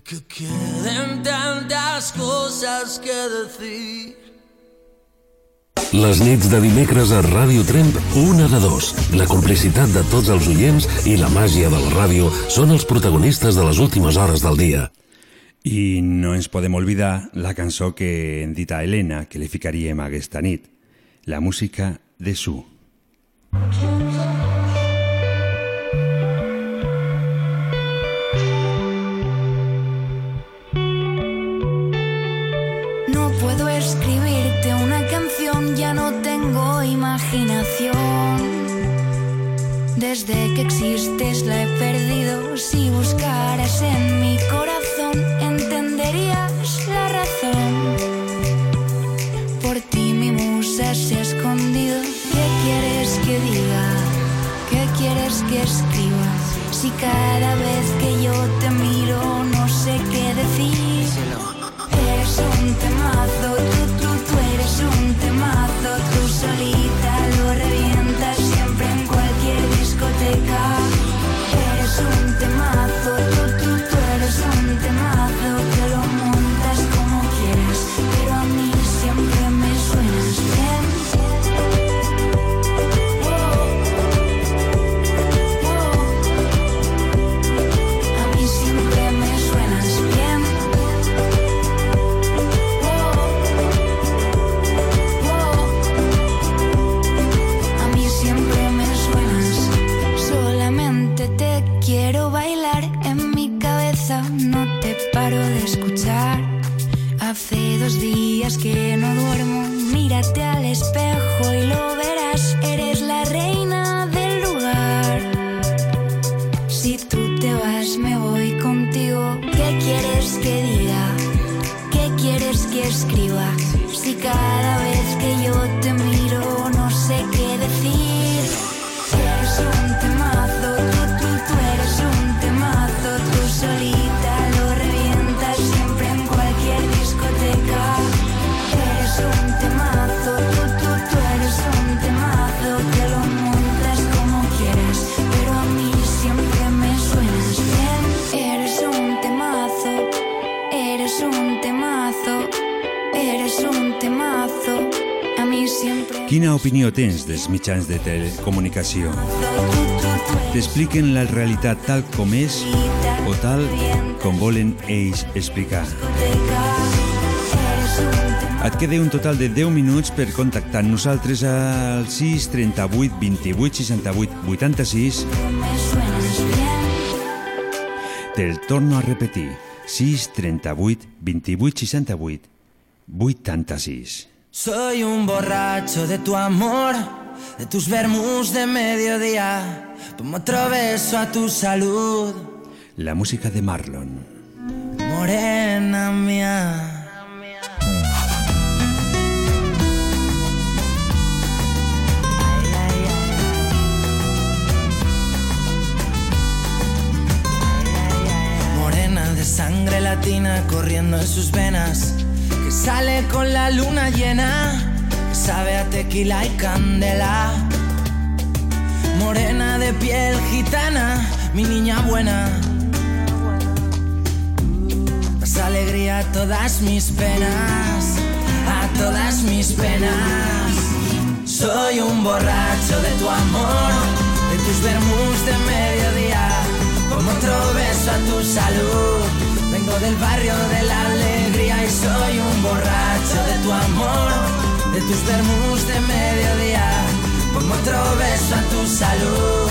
que queden tantas cosas que decir. Les nits de dimecres a Ràdio Tremp, una de dos. La complicitat de tots els oients i la màgia de la ràdio són els protagonistes de les últimes hores del dia. I no ens podem oblidar la cançó que hem dit a Helena que li ficaríem aquesta nit, la música de Su. No ya no tengo imaginación. Desde que existes la he perdido. Si buscaras en mi corazón, entenderías la razón. Por ti mi musa se ha escondido. ¿Qué quieres que diga? ¿Qué quieres que escriba? Si cada vez que yo te miro no sé qué decir. Eres un temazo, opinió tens dels mitjans de telecomunicació? T'expliquen la realitat tal com és o tal com volen ells explicar? Et queda un total de 10 minuts per contactar nosaltres al 6 38 28 68 86 Te'l torno a repetir 6 38 28 68 86 Soy un borracho de tu amor, de tus vermus de mediodía. Pongo otro beso a tu salud, La música de Marlon morena mía. Morena de sangre latina corriendo en sus venas, que sale con la luna llena, que sabe a tequila y candela. Morena de piel gitana, mi niña buena. Das alegría a todas mis penas, a todas mis penas. Soy un borracho de tu amor, de tus vermus de mediodía. Como otro beso a tu salud. Vengo del barrio de la alegría y soy un borracho de tu amor, de tus vermus de mediodía. Pongo otro beso a tu salud.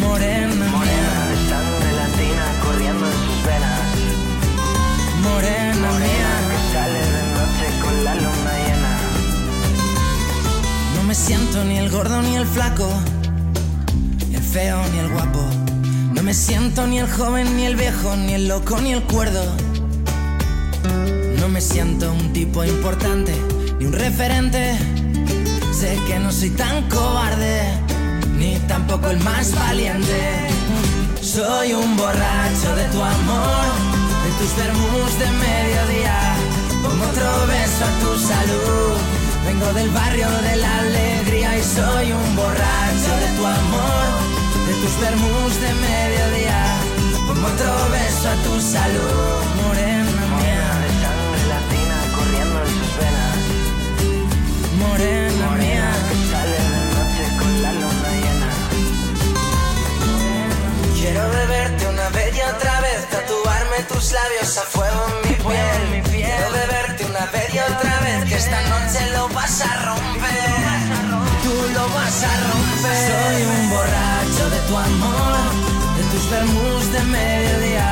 Morena, morena de sangre latina corriendo en sus venas. Morena, mía, que sale de noche con la luna llena. No me siento ni el gordo ni el flaco, ni el feo ni el guapo. No me siento ni el joven ni el viejo, ni el loco ni el cuerdo. No me siento un tipo importante, ni un referente. Sé que no soy tan cobarde, ni tampoco el más valiente. Soy un borracho de tu amor, de tus vermus de mediodía. Pongo otro beso a tu salud. Vengo del barrio de la alegría y soy un borracho de tu amor, de tus vermus de mediodía. Pongo otro beso a tu salud, morena mía. de sangre latina corriendo en sus venas. Morena, mía, que sale de noche con la luna llena. Quiero beberte una vez y otra vez, tatuarme tus labios a fuego en mi piel. Quiero beberte una vez y otra vez, que esta noche lo vas a romper. Tú lo vas a romper. Soy un borracho de tu amor, de tus vermus de mediodía.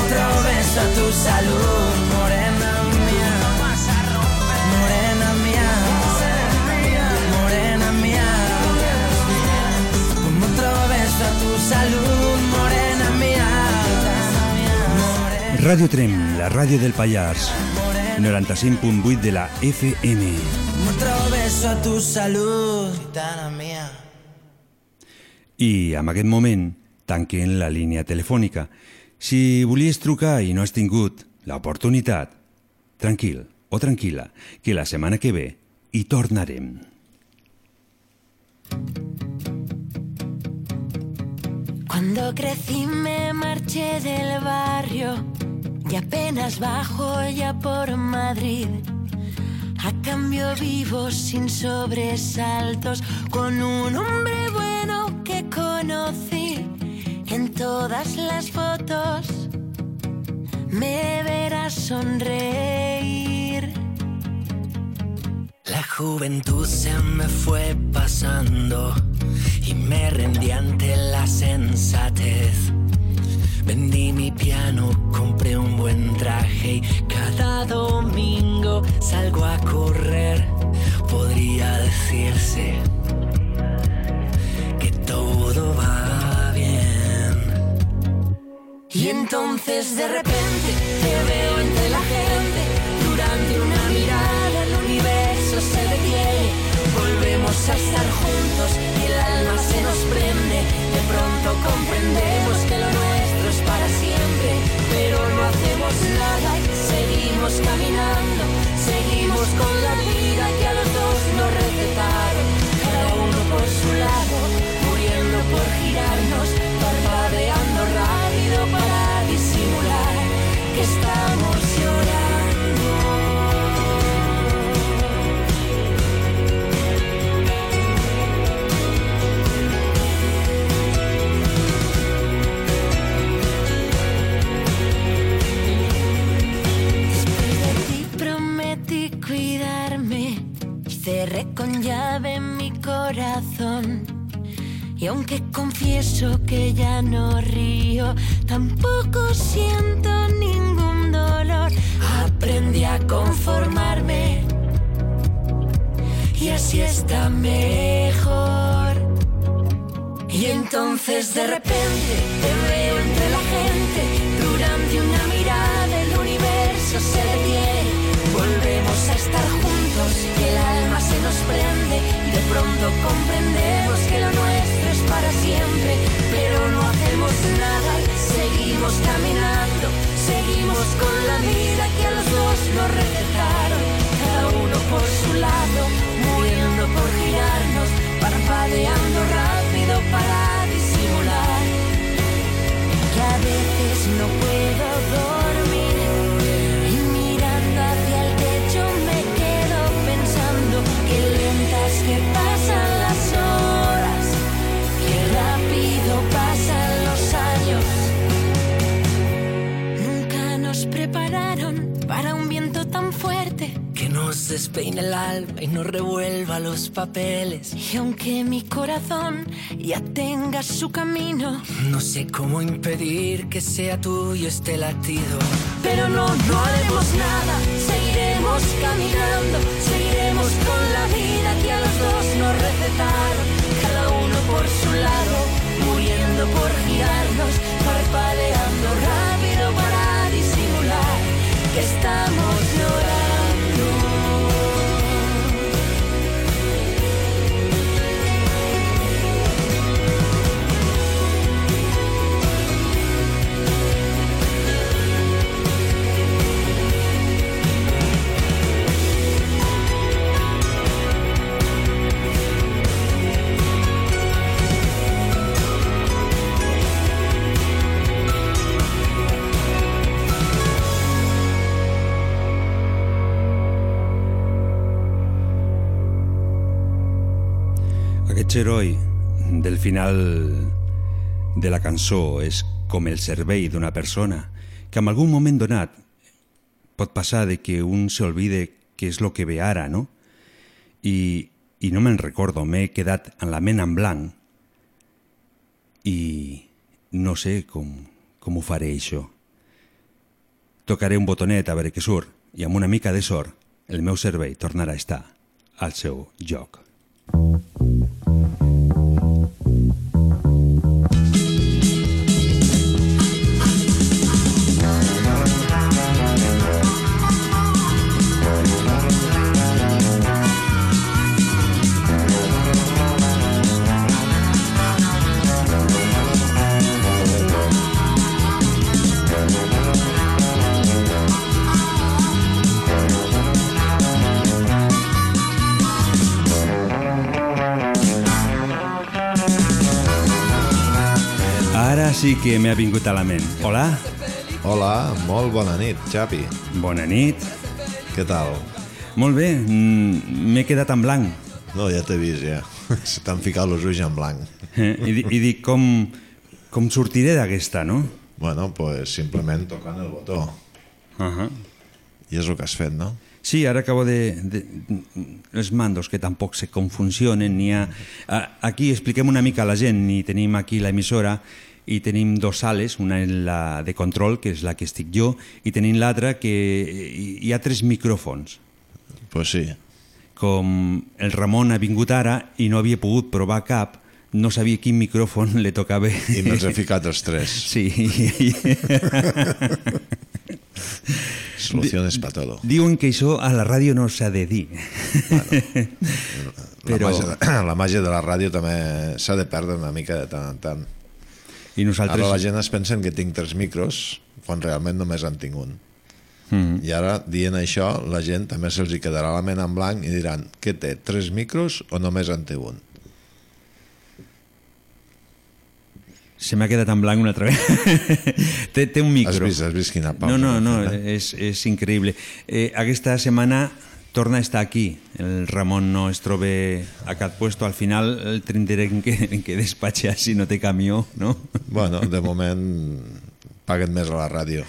Otro beso a tu salud, morena mía. Morena mía. Morena mía. Como otro beso a tu salud, morena mía. Ràdio Trem, la ràdio del Pallars 95.8 de la FM otro beso a tu salud, gitana mía. I en aquest moment tanquen la línia telefònica. Si volies trucar i no has tingut l'oportunitat, tranquil o tranquil·la, que la setmana que ve hi tornarem. Cuando crecí me marché del barrio y apenas bajo ya por Madrid. A cambio vivo sin sobresaltos con un hombre en todas las fotos. Me verás sonreír. La juventud se me fue pasando y me rendí ante la sensatez. Vendí mi piano, compré un buen traje y cada domingo salgo a correr. Podría decirse todo va bien. Y entonces de repente te veo entre la gente. Durante una mirada el universo se detiene. Volvemos a estar juntos y el alma se nos prende. De pronto comprendemos que lo nuestro es para siempre. Pero no hacemos nada, seguimos caminando. Seguimos con la vida que a los dos nos recetaron. Cada uno por su lado, por girarnos, parpadeando rápido para disimular que estamos llorando. Después de ti prometí cuidarme cerré con llave mi corazón y aunque confieso que ya no río, tampoco siento ningún dolor. Aprendí a conformarme y así está mejor. Y entonces de repente te veo entre la gente, durante una mirada el universo se detiene. Volvemos a estar juntos, que el alma se nos prende y de pronto comprendemos que lo nuestro es para siempre, pero no hacemos nada, seguimos caminando, seguimos con la vida que a los dos nos recetaron, cada uno por su lado, muriendo por girarnos, parpadeando rápido para disimular, que a veces no puedo dormir. hit nos despeine el alma y nos revuelva los papeles. Y aunque mi corazón ya tenga su camino, no sé cómo impedir que sea tuyo este latido. Pero no, no haremos nada, seguiremos caminando, seguiremos con la vida que a los dos nos recetaron, cada uno por su lado, muriendo por girarnos, parpadeando rápido para disimular que estamos Aquest heroi del final de la cançó és com el cervell d'una persona que en algun moment donat pot passar de que un se olvide què és el que ve ara, no? I, i no me'n recordo, m'he quedat en la ment en blanc i no sé com, com ho faré això. Tocaré un botonet a veure què surt i amb una mica de sort el meu cervell tornarà a estar al seu lloc. Ara sí que m'ha vingut a la ment. Hola. Hola, molt bona nit, Xavi. Bona nit. Què tal? Molt bé, mm, m'he quedat en blanc. No, ja t'he vist, ja. Se t'han ficat els ulls en blanc. Eh, I, I dic, com, com sortiré d'aquesta, no? Bueno, pues simplement tocant el botó. Uh -huh. I és el que has fet, no? Sí, ara acabo de, de... Els mandos que tampoc sé com funcionen, ni ha... Aquí expliquem una mica a la gent, i tenim aquí l'emissora i tenim dos sales, una és la de control, que és la que estic jo, i tenim l'altra que hi- hi ha tres micròfons. Pues sí. Com el Ramon ha vingut ara i no havia pogut provar cap, no sabia quin micròfon li tocava. I me'ls he ficat els tres. Sí. Soluciones para todo. Diuen que això a la ràdio no s'ha de dir. La, màgia de, la màgia de la ràdio també s'ha de perdre una mica de tant en tant. I nosaltres... Ara la gent es pensen que tinc tres micros quan realment només en tinc un. Mm. I ara, dient això, la gent també se'ls hi quedarà la ment en blanc i diran, què té, tres micros o només en té un? Se m'ha quedat en blanc una altra vegada. té, té un micro. Has vist, has vist quina pausa No, no, no, és, és increïble. Eh, aquesta setmana torna a estar aquí. El Ramon no es troba a cap puesto. Al final el tindrem que, que despatxar si no té camió, no? Bueno, de moment paguen més a la ràdio.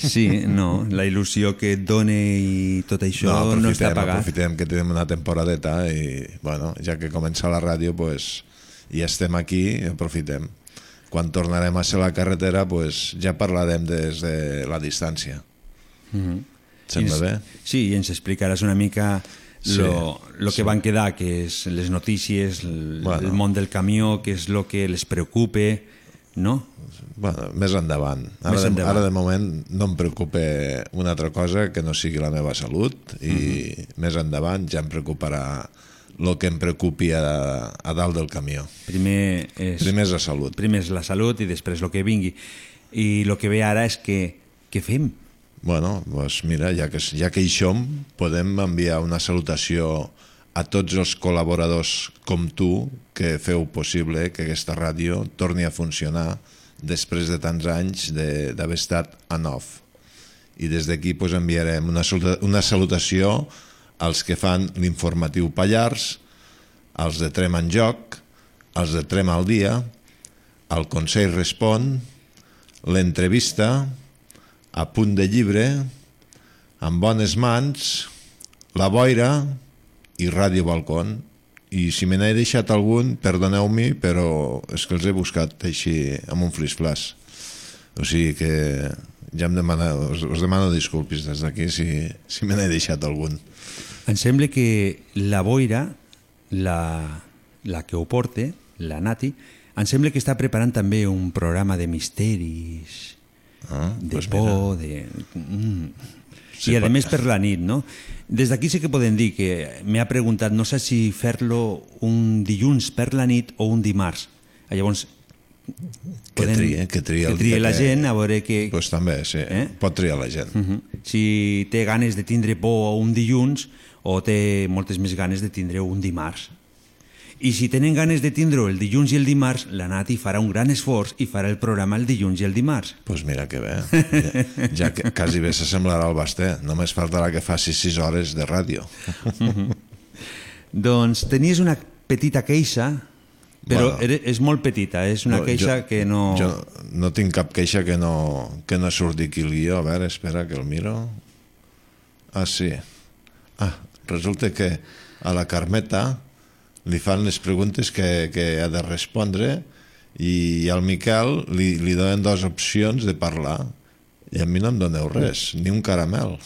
Sí, no, la il·lusió que et dona i tot això no, no està pagat. aprofitem que tenim una temporadeta i, bueno, ja que comença la ràdio, pues, i estem aquí, aprofitem. Quan tornarem a ser la carretera, pues, ja parlarem des de la distància. Mm -hmm. Sembla bé? Sí, i ens explicaràs una mica Sí, lo, lo que sí. van quedar, que és les notícies, el, Bueno. el món del camió, que és el que les preocupe, no? Bueno, més endavant. Ara, Més de, endavant. ara de moment no em preocupa una altra cosa que no sigui la meva salut i Mhm. més endavant ja em preocuparà el que em preocupi a, a dalt del camió. Primer és, Primer és la salut. primer és la salut i després el que vingui. I el que ve ara és que què fem? Bueno, doncs mira, ja que, ja que hi som, podem enviar una salutació a tots els col·laboradors com tu que feu possible que aquesta ràdio torni a funcionar després de tants anys d'haver estat en off. I des d'aquí pues, enviarem una, una salutació als que fan l'informatiu Pallars, als de Trem en Joc, als de Trem al Dia, al Consell Respon, l'entrevista, a punt de llibre, amb bones mans, la boira i Ràdio Balcón. I si me n'he deixat algun, perdoneu-me, però és que els he buscat així amb un flis-flas. O sigui que ja em demana, us, us demano disculpis des d'aquí si, si me n'he deixat algun. Em sembla que la boira, la, la que ho porta, la Nati, em sembla que està preparant també un programa de misteris, Ah, de doncs por, de... Mm. Sí, I a més per la nit, no? Des d'aquí sí que podem dir que m'ha preguntat, no sé si fer-lo un dilluns per la nit o un dimarts. Llavors, Que tria, que tria que tria la que- gent a veure que... Pues també, sí, eh? pot triar la gent. Uh -huh. Si té ganes de tindre por un dilluns o té moltes més ganes de tindre un dimarts. I si tenen ganes de tindre el dilluns i el dimarts, la Nati farà un gran esforç i farà el programa el dilluns i el dimarts. Doncs pues mira que bé. Ja, ja que quasi bé s'assemblarà al Basté. Només faltarà que faci 6 hores de ràdio. Doncs tenies una petita queixa, però Bueno. bueno, és molt petita, és una No, queixa jo- que no... Jo no tinc cap queixa que no, que no surti aquí el guió. A veure, espera que el miro. Ah, sí. Ah, resulta que a la Carmeta li fan les preguntes que, que ha de respondre i al Miquel li, li donen dues opcions de parlar i a mi no em doneu res, ni un caramel.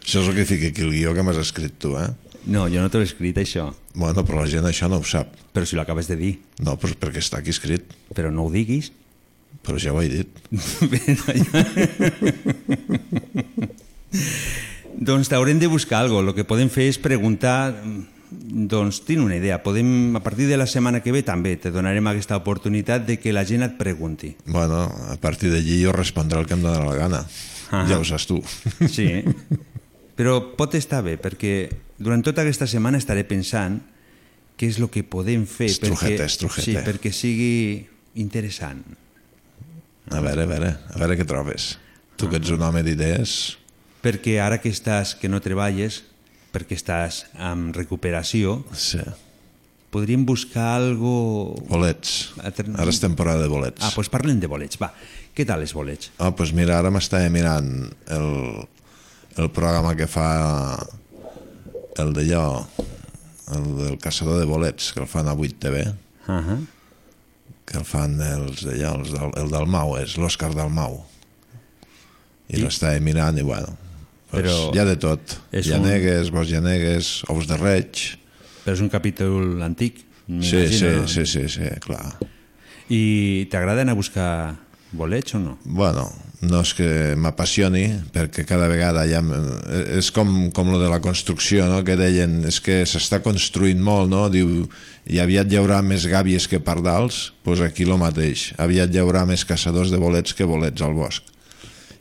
Això és el que fica aquí el guió que m'has escrit tu, eh? No, jo no t'ho he escrit, això. Bueno, però la gent això no ho sap. Però si l'acabes de dir. No, però perquè està aquí escrit. Però no ho diguis. Però ja ho he dit. doncs t'haurem de buscar alguna cosa. El que podem fer és preguntar... Doncs tinc una idea. Podem, a partir de la setmana que ve també te donarem aquesta oportunitat de que la gent et pregunti. Bueno, a partir d'allí jo respondré el que em dóna la gana. Ah. Ja ho saps tu. Sí, però pot estar bé, perquè durant tota aquesta setmana estaré pensant què és el que podem fer Estrujete, perquè, estrujete. sí, perquè sigui interessant. A veure, a veure, a veure què trobes. Tu que ets un home d'idees... Perquè ara que estàs, que no treballes, perquè estàs en recuperació, sí. podríem buscar algo... Bolets. Altern- Ara és temporada de bolets. Ah, doncs parlem de bolets, va. Què tal els bolets? Ah, doncs mira, ara m'estava mirant el, el programa que fa el d'allò, el del caçador de bolets, que el fan a 8 TV, Uh -huh. que el fan els d'allò, el del Mau, és l'Òscar del Mau. I, I- l'estava mirant i bueno, pues, Però hi ha de tot. és Llanegues, un... bosc llanegues, ous de reig... Però és un capítol antic, Sí, sí, sí, sí, sí, clar. I t'agrada anar a buscar bolets o no? Bueno, no és que m'apassioni, perquè cada vegada ja... És com, com lo de la construcció, no?, que deien, és que s'està construint molt, no?, diu, i aviat hi haurà més gàbies que pardals, doncs pues aquí lo mateix. Aviat hi haurà més caçadors de bolets que bolets al bosc.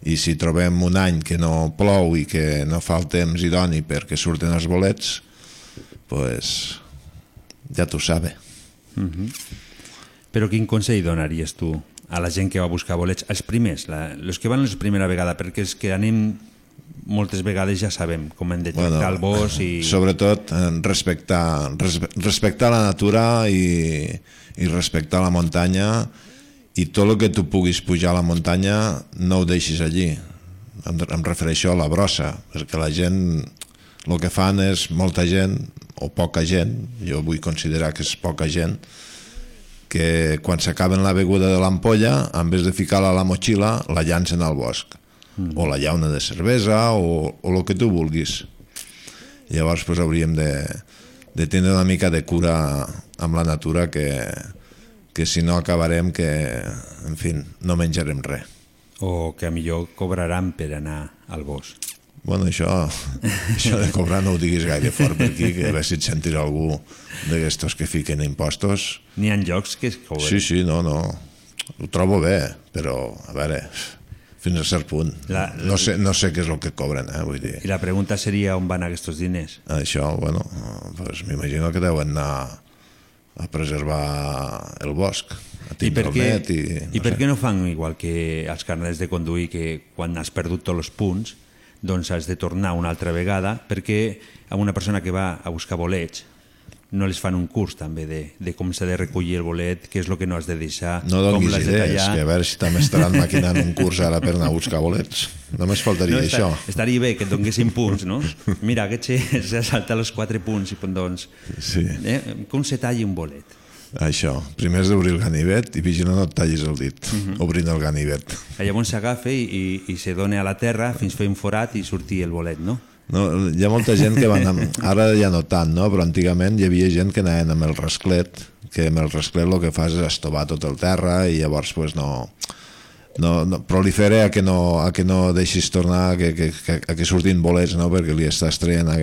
I si trobem un any que no plou i que no fa el temps idoni perquè surten els bolets, pues, ja t'ho sabe. Uh -huh. Però quin consell donaries tu a la gent que va buscar bolets? Els primers, la, els que van la primera vegada, perquè els que anem moltes vegades ja sabem com hem de tractar el bosc i... Sobretot eh, respectar, res, respectar la natura i, i respectar la muntanya i tot el que tu puguis pujar a la muntanya no ho deixis allí. Em, em refereixo a la brossa perquè la gent el que fan és molta gent o poca gent jo vull considerar que és poca gent que quan s'acaben la beguda de l'ampolla en vez de ficar-la a la motxilla la llancen al bosc. Mm. o la llauna de cervesa o, o el que tu vulguis. Llavors pues, hauríem de, de tindre una mica de cura amb la natura que, que si no acabarem que, en fi, no menjarem res. O que a millor cobraran per anar al bosc. Bueno, això, això de cobrar no ho diguis gaire fort per aquí, que a veure si et sentirà algú d'aquestos que fiquen impostos. N'hi ha llocs que es cobren. Sí, sí, no, no. Ho trobo bé, però, a veure, fins a cert punt. La- no, sé, no sé què és el que cobren, eh, vull dir. I la pregunta seria on van aquests diners? Això, bueno, pues m'imagino que deuen anar a preservar el bosc, a I per, què, i... i per què no fan igual que els carnets de conduir que quan has perdut tots els punts doncs has de tornar una altra vegada perquè a una persona que va a buscar bolets no les fan un curs també de, de com s'ha de recollir el bolet, què és el que no has de deixar, No com l'has de idees, tallar... que a veure si també estaran maquinant un curs ara per anar a buscar bolets. Només faltaria No, això. està, estaria bé que et donguessin punts, no? Mira, aquest s'ha saltat els quatre punts i doncs... Sí. Eh, com se talla un bolet? Això, primer has d'obrir el ganivet i vigila no et tallis el dit, Mhm. obrint el ganivet. Llavors s'agafa i, i, i se dona a la terra fins fer un forat i sortir el bolet, no? No, hi ha molta gent que van amb... Ara ja no tant, no? però antigament hi havia gent que anaven amb el rasclet, que amb el rasclet el que fas és estovar tot el terra i llavors pues, no, no, no prolifera a que no, a que no deixis tornar a que, que, que, a que surtin bolets no? perquè li estàs traient a,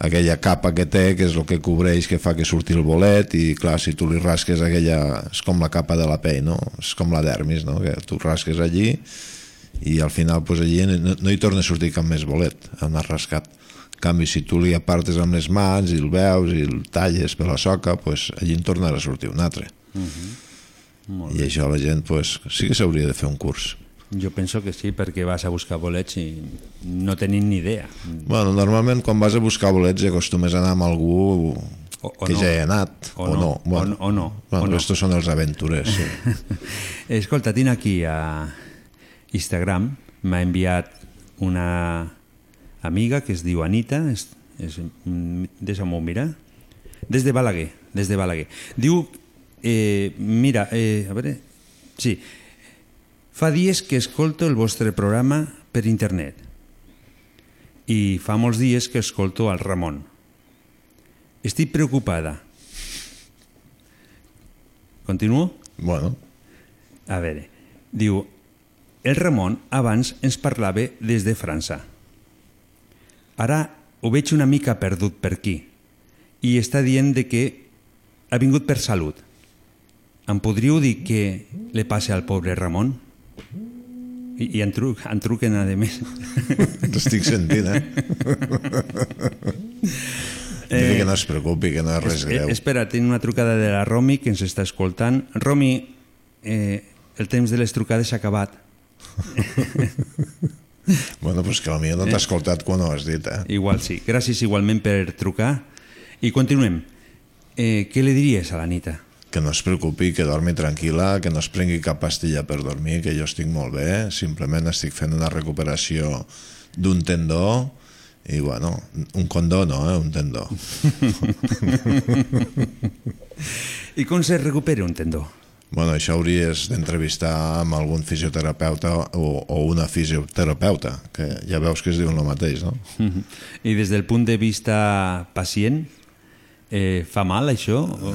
aquella capa que té, que és el que cobreix, que fa que surti el bolet, i clar, si tu li rasques aquella... és com la capa de la pell, no? És com la dermis, no? Que tu rasques allí i al final pues, allí no, no hi torna a sortir cap més bolet, on has rascat. En canvi, si tu li apartes amb les mans i el veus i el talles per la soca, pues, allí en tornarà a sortir un altre. Molt I això la gent pues, sí que s'hauria de fer un curs. Jo penso que sí, perquè vas a buscar bolets i no tenim ni idea. Bueno, normalment quan vas a buscar bolets acostumes a anar amb algú O- o que no. ja hi ha anat, O o, no, no. o Bueno, no, o no, Bueno, o no. estos són els aventures, sí. Escolta, tinc aquí a Instagram, m'ha enviat una amiga que es diu Anita, és, és, mm, deixa'm-ho mirar, des de Balaguer, des de Balaguer. Diu, eh, mira, eh, a veure, sí, fa dies que escolto el vostre programa per internet i fa molts dies que escolto al Ramon. Estic preocupada. Continuo? Bueno. A veure, diu, el Ramon abans ens parlava des de França. Ara ho veig una mica perdut per aquí i està dient de que ha vingut per salut. Em podríeu dir què li passa al pobre Ramon? I, i en, tru, en truquen a més. T'estic sentint, eh? Dile que no es preocupi, que no és res Es- greu. eh, espera, tinc una trucada de la Romi que ens està escoltant. Romi, eh, el temps de les trucades s'ha acabat. Bueno, pues que potser no t'ha escoltat quan ho has dit, eh? Igual sí. Gràcies igualment per trucar. I continuem. Eh, què li diries a l'Anita? Que no es preocupi, que dormi tranquil·la, que no es prengui cap pastilla per dormir, que jo estic molt bé, simplement estic fent una recuperació d'un tendó i, bueno, un condó no, eh? un tendó. I com se recupera un tendó? Bueno, això hauries d'entrevistar amb algun fisioterapeuta o, o una fisioterapeuta, que ja veus que es diuen el mateix, no? I des del punt de vista pacient, eh, fa mal això? O,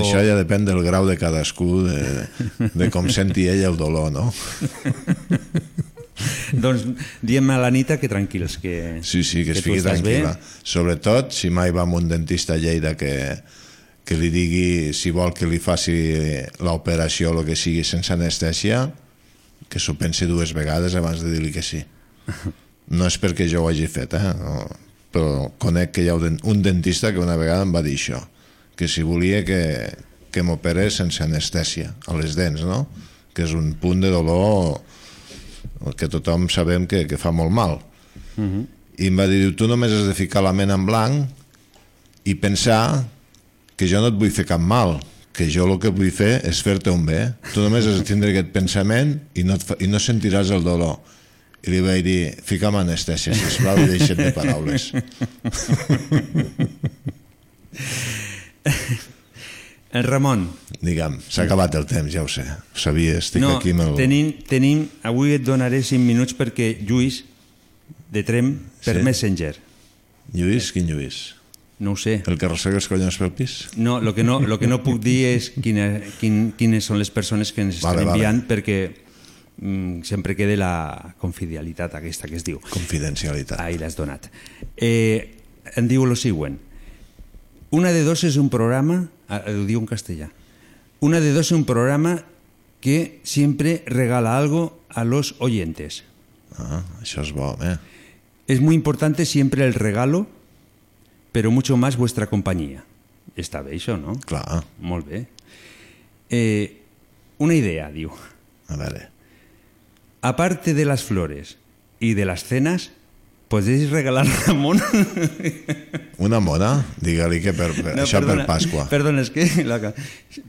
Això ja depèn del grau de cadascú, de, de com senti ell el dolor, no? doncs diem a l'Anita que tranquils, que, Sí, sí, que es tu fiqui estàs bé. tranquil·la. Sobretot si mai va amb un dentista a Lleida que, que li digui si vol que li faci l'operació o el que sigui sense anestèsia, que s'ho pensi dues vegades abans de dir-li que sí. No és perquè jo ho hagi fet, eh? No, però conec que hi ha un den- un dentista que una vegada em va dir això, que si volia que, que m'operés sense anestèsia a les dents, no? Que és un punt de dolor que tothom sabem que, que fa molt mal Mhm. i em va dir, tu només has de ficar la ment en blanc i pensar que jo no et vull fer cap mal, que jo el que vull fer és fer-te un bé. Tu només has de tindre aquest pensament i no, fa, i no sentiràs el dolor. I li vaig dir, fica'm anestèsia, sisplau, i deixa't de paraules. El Ramon. Digue'm, s'ha acabat el temps, ja ho sé. Ho sabia, estic no, aquí amb el... tenim, tenim, avui et donaré 5 minuts perquè Lluís de Trem per Sí? Messenger. Lluís? Quin Lluís? No ho sé. El que arrossega els collons pel pis? No, el que no, lo que no puc dir és quina, quin, quines són les persones que ens estan Vale, vale. enviant perquè mm, sempre quede la confidencialitat aquesta que es diu. Confidencialitat. Ahí l'has donat. Eh, em diu lo següent. Una de dos és un programa, ah, ho diu en castellà, una de dos es un programa que siempre regala algo a los oyentes. Ah, això és bo, eh? Es muy importante siempre el regalo, pero mucho más vuestra compañía. Està bé això, no? Clar. Molt bé. Eh, una idea, diu. A veure. Aparte de las flores y de las cenas, podéis regalar Ramón. Una mona? Digue-li que per, per, No, això perdona, per Pasqua. Perdona, es que la-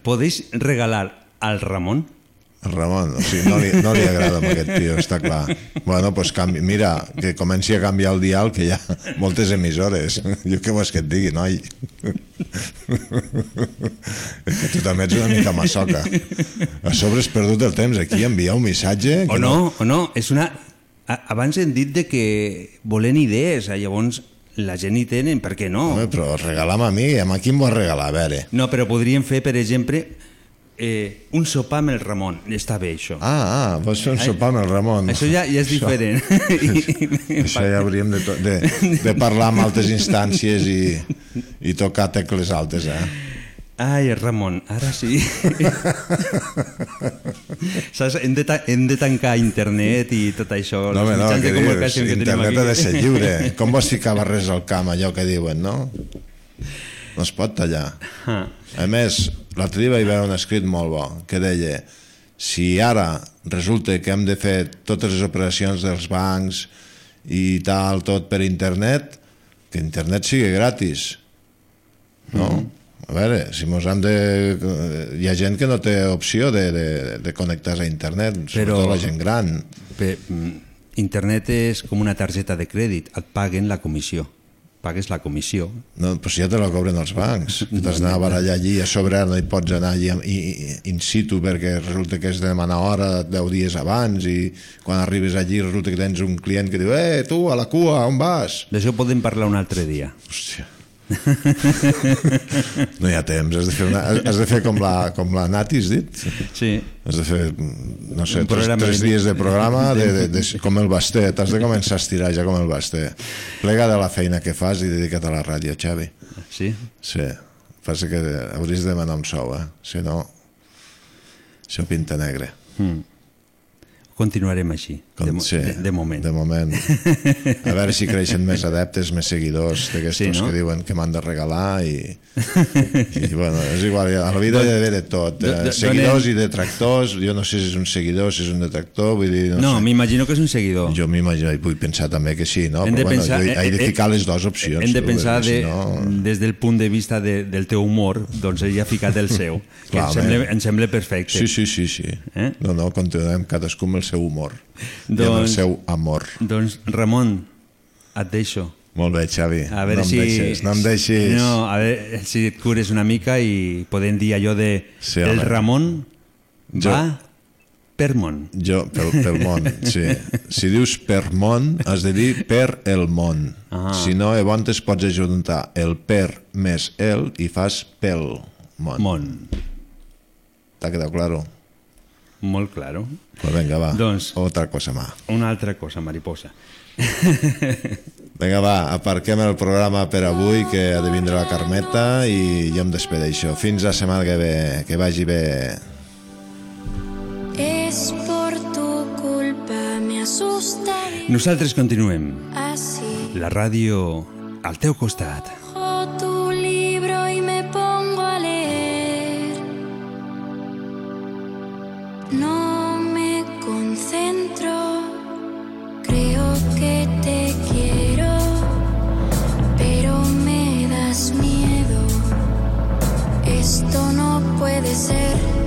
podéis regalar al Ramón El Ramon, o sigui, no li, no li agrada amb aquest tio, està clar. Bueno, doncs canvi, mira, que comenci a canviar el dial, que hi ha moltes emissores. Jo què vols que et digui, noi? És que tu també ets una mica massoca. A sobre has perdut el temps aquí, enviar un missatge... O que no, o no, és una... Abans hem dit de que volen idees, eh, llavors la gent hi tenen, per què no? Home, però regalam a mi, a qui em vols regalar? A veure. No, però podríem fer, per exemple, eh, un sopar amb el Ramon. Està bé, això. Ah, ah, vols fer un Ai, sopar amb el Ramon. Això ja, ja és Això- diferent. Això ja hauríem de, to- de, de parlar amb altres instàncies i, i tocar tecles altes, eh? Ai, Ramon, ara sí. Saps? Hem de, hem de tancar internet i tot això. No, home, no, què dius? que Internet ha de ser lliure. Com vols ficar barres al camp, allò que diuen, no? No es pot tallar. Ah. A més, l'altre dia vaig veure un escrit molt bo que deia si ara resulta que hem de fer totes les operacions dels bancs i tal, tot per internet, que internet sigui gratis. No? Mm-hmm. A veure, si mos hem de... Hi ha gent que no té opció de, de, de connectar-se a internet, Però- sobretot la gent gran. Pe mm, internet és com una targeta de crèdit, et paguen la comissió. Pagues la comissió. No, però si ja te la cobren els bancs. T'has d'anar a barallar allí a sobre, no hi pots anar allí i, i, in situ perquè resulta que has de demanar hora 10 dies abans i quan arribes allí resulta que tens un client que diu «Eh, tu, a la cua, on vas?» D'això podem parlar un altre dia. Hòstia. No hi ha temps, has de fer, una, has de fer com, la, com la Nati, has dit? Sí. Has de fer, no sé, tres, tres dies de programa de, de, de, com el basté, t'has de començar a estirar ja com el basté. Plega de la feina que fas i dedica't a la ràdio, Xavi. Sí? Sí, passa que hauries de demanar un sou, eh? Si no, això pinta negre. Mm. Continuarem així, de, mo sí, de, de moment. De moment. A veure si creixen més adeptes, més seguidors d'aquests Sí, no? no? que diuen que m'han de regalar i, i bueno, és igual, a la vida hi ha de tot. Do- Eh, do- seguidors donem- i detractors, jo no sé si és un seguidor, si és un detractor, vull dir... No, sé. m'imagino que és un seguidor. Jo m'imagino, i vull pensar també que sí, no? Hem de Però pensar- bueno, he de eh, eh, ficar les dues opcions. Hem de pensar de, si no... des del punt de vista de, del teu humor, doncs ell ha ficat el seu, que Clar, em, sembla, em sembla perfecte. Sí, sí, sí, sí. Eh? No, no, continuem cadascú amb el seu humor i amb el Doncs- seu amor. Doncs, Ramon, et deixo. Molt bé, Xavi. A veure no em si... deixis, no em deixis. No, a veure si et cures una mica i podem dir allò de Sí, el. Ramon Jo- va per món. Jo, pel, pel món, sí. Si dius per món, has de dir per el món. Ah. Si no, llavors pots ajuntar el per més el i fas pel món. Món. T'ha quedat claro? Molt claro. Pues venga, va. Doncs- Otra cosa más. Una altra cosa, mariposa. Vinga, va, aparquem el programa per avui, que ha de vindre la Carmeta i jo em despedeixo. Fins la setmana que ve. Que vagi bé. Es por tu culpa, me asusta Nosaltres continuem. así. La ràdio al teu costat. puede ser.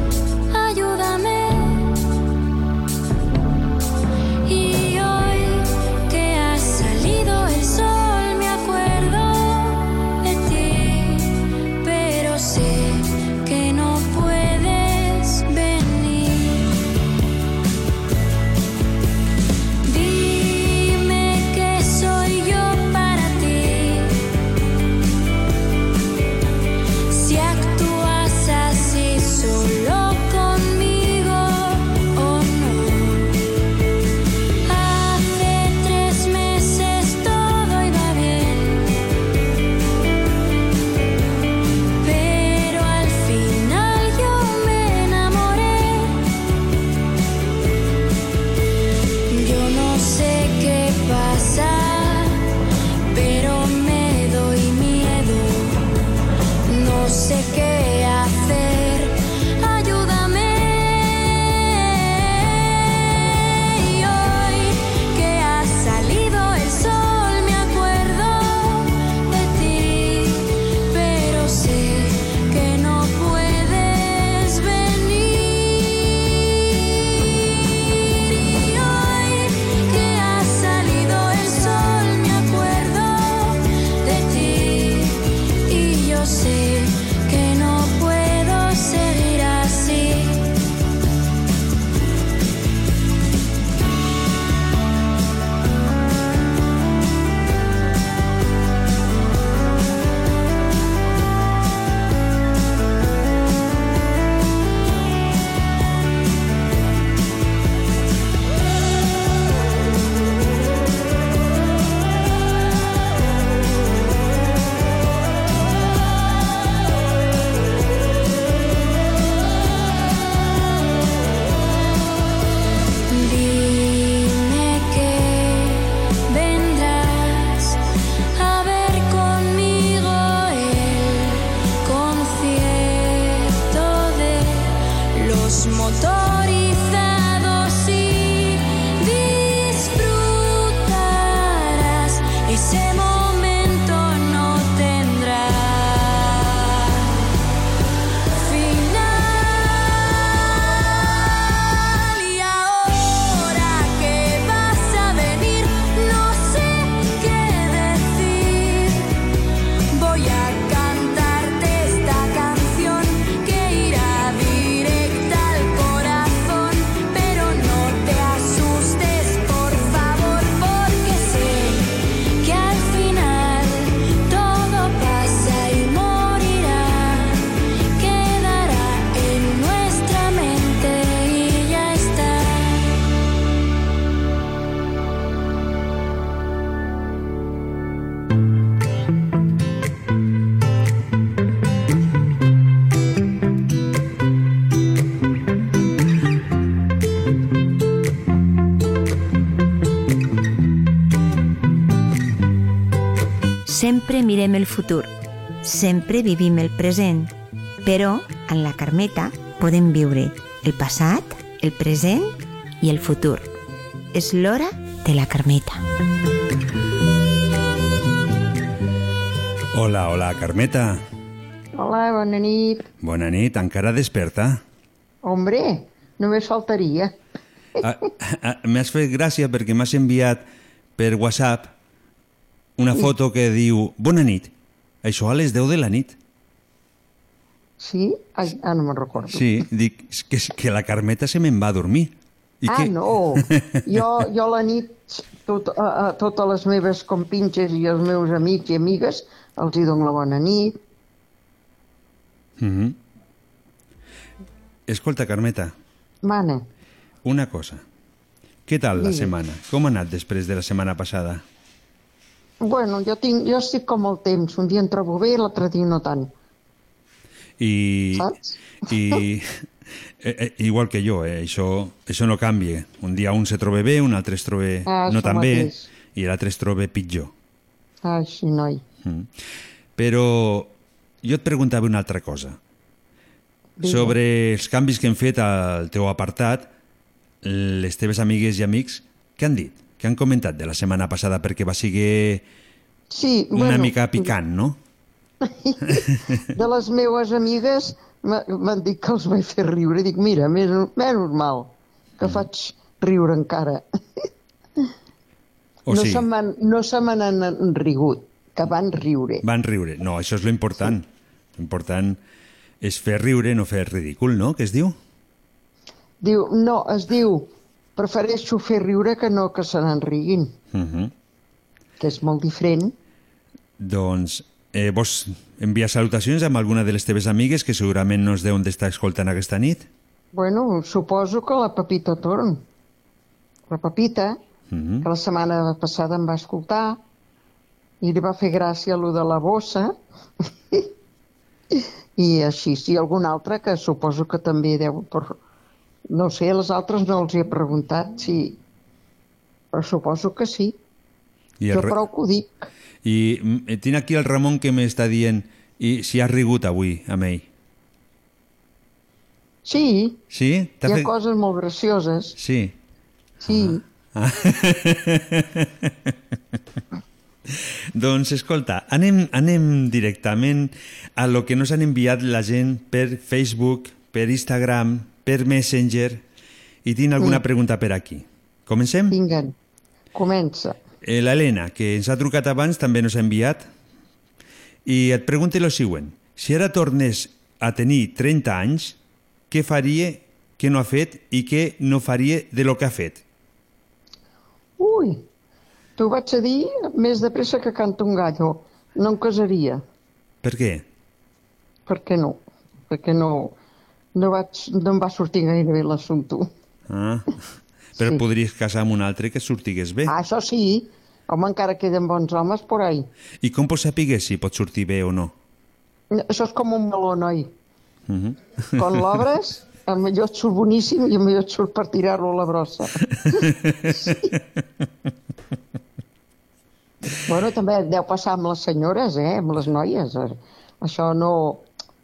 Mirem el futur, sempre vivim el present, però en la Carmeta podem viure el passat, el present i el futur. És l'hora de la Carmeta. Hola, hola, Carmeta. Hola, bona nit. Bona nit, encara desperta? Hombre, només faltaria. Ah, ah, M'has fet gràcia perquè m'has enviat per WhatsApp una foto que diu Bona nit. Això a les 10 de la nit. Sí? Ai, ah, no me'n recordo. Sí, dic que, que la Carmeta se me'n va a dormir. I ah, que... no. Jo, jo la nit, tot, a, a totes les meves compinxes i els meus amics i amigues, els hi dono la bona nit. Mm -hmm. Escolta, Carmeta, Mana, una cosa. Què tal la Digues. setmana? Com ha anat després de la setmana passada? Bueno, jo, tinc, jo estic com el temps. Un dia em trobo bé, l'altre dia no tant. I, Saps? i eh, eh, igual que jo, eh, això, això no canvia. Un dia un se troba bé, un altre es troba Ah, no tan bé mateix. i l'altre es troba pitjor. Ah, sí, noi. Mm. Però jo et preguntava una altra cosa. Digues. Sobre els canvis que hem fet al teu apartat, les teves amigues i amics, què han dit? Què han comentat de la setmana passada? Perquè va ser Sí, una bueno, mica picant, no? de les meues amigues m'ha- m'han dit que els vaig fer riure. Dic, mira, menys, menys mal Mm. que faig riure encara. O no, sigui, se m'han- no n'han rigut, que van riure. van riure. No, això és lo important. L'important és fer riure, no fer ridícul, no? Què es diu? Diu, no, es diu, prefereixo fer riure que no que se n'en riguin, Uh -huh. que és molt diferent. Doncs eh, vols enviar salutacions amb alguna de les teves amigues que segurament no es deuen d'estar escoltant aquesta nit? Bueno, suposo que la Pepita Torn. La Pepita, Uh -huh. que la setmana passada em va escoltar i li va fer gràcia lo de la bossa i així, sí, algun altre que suposo que també deu... Per... No sé, les altres no els hi he preguntat si... Però suposo que sí. I jo re- prou que ho dic. I mm, eh, tinc aquí el Ramon que m'està dient i si has rigut avui amb ell. Sí, Sí? hi ha fet- coses molt gracioses. Sí. Sí. Ah. doncs escolta, anem, anem directament a lo que nos han enviat la gent per Facebook, per Instagram, per Messenger i tinc alguna Mm. pregunta per aquí. Comencem? Vinga, comença. Eh, L'Helena, que ens ha trucat abans, també nos ha enviat i et pregunta lo següent. Si ara tornés a tenir 30 anys, què faria, què no ha fet i què no faria de lo que ha fet? Ui, t'ho vaig a dir més de pressa que canta un gallo. No em casaria. Per què? Per què no? Perquè no, no, vaig, no em va sortir gaire bé l'assumpte. Ah, però Sí. podries casar amb un altre que sortigués bé. Ah, això sí. Home, encara queden bons homes por ahí. I com pots saber si pot sortir bé o no? Això és com un meló, noi. Uh -huh. Quan l'obres, a millor et surt boníssim i a millor et surt per tirar-lo a la brossa. Bueno, també deu passar amb les senyores, eh? amb les noies. Això no,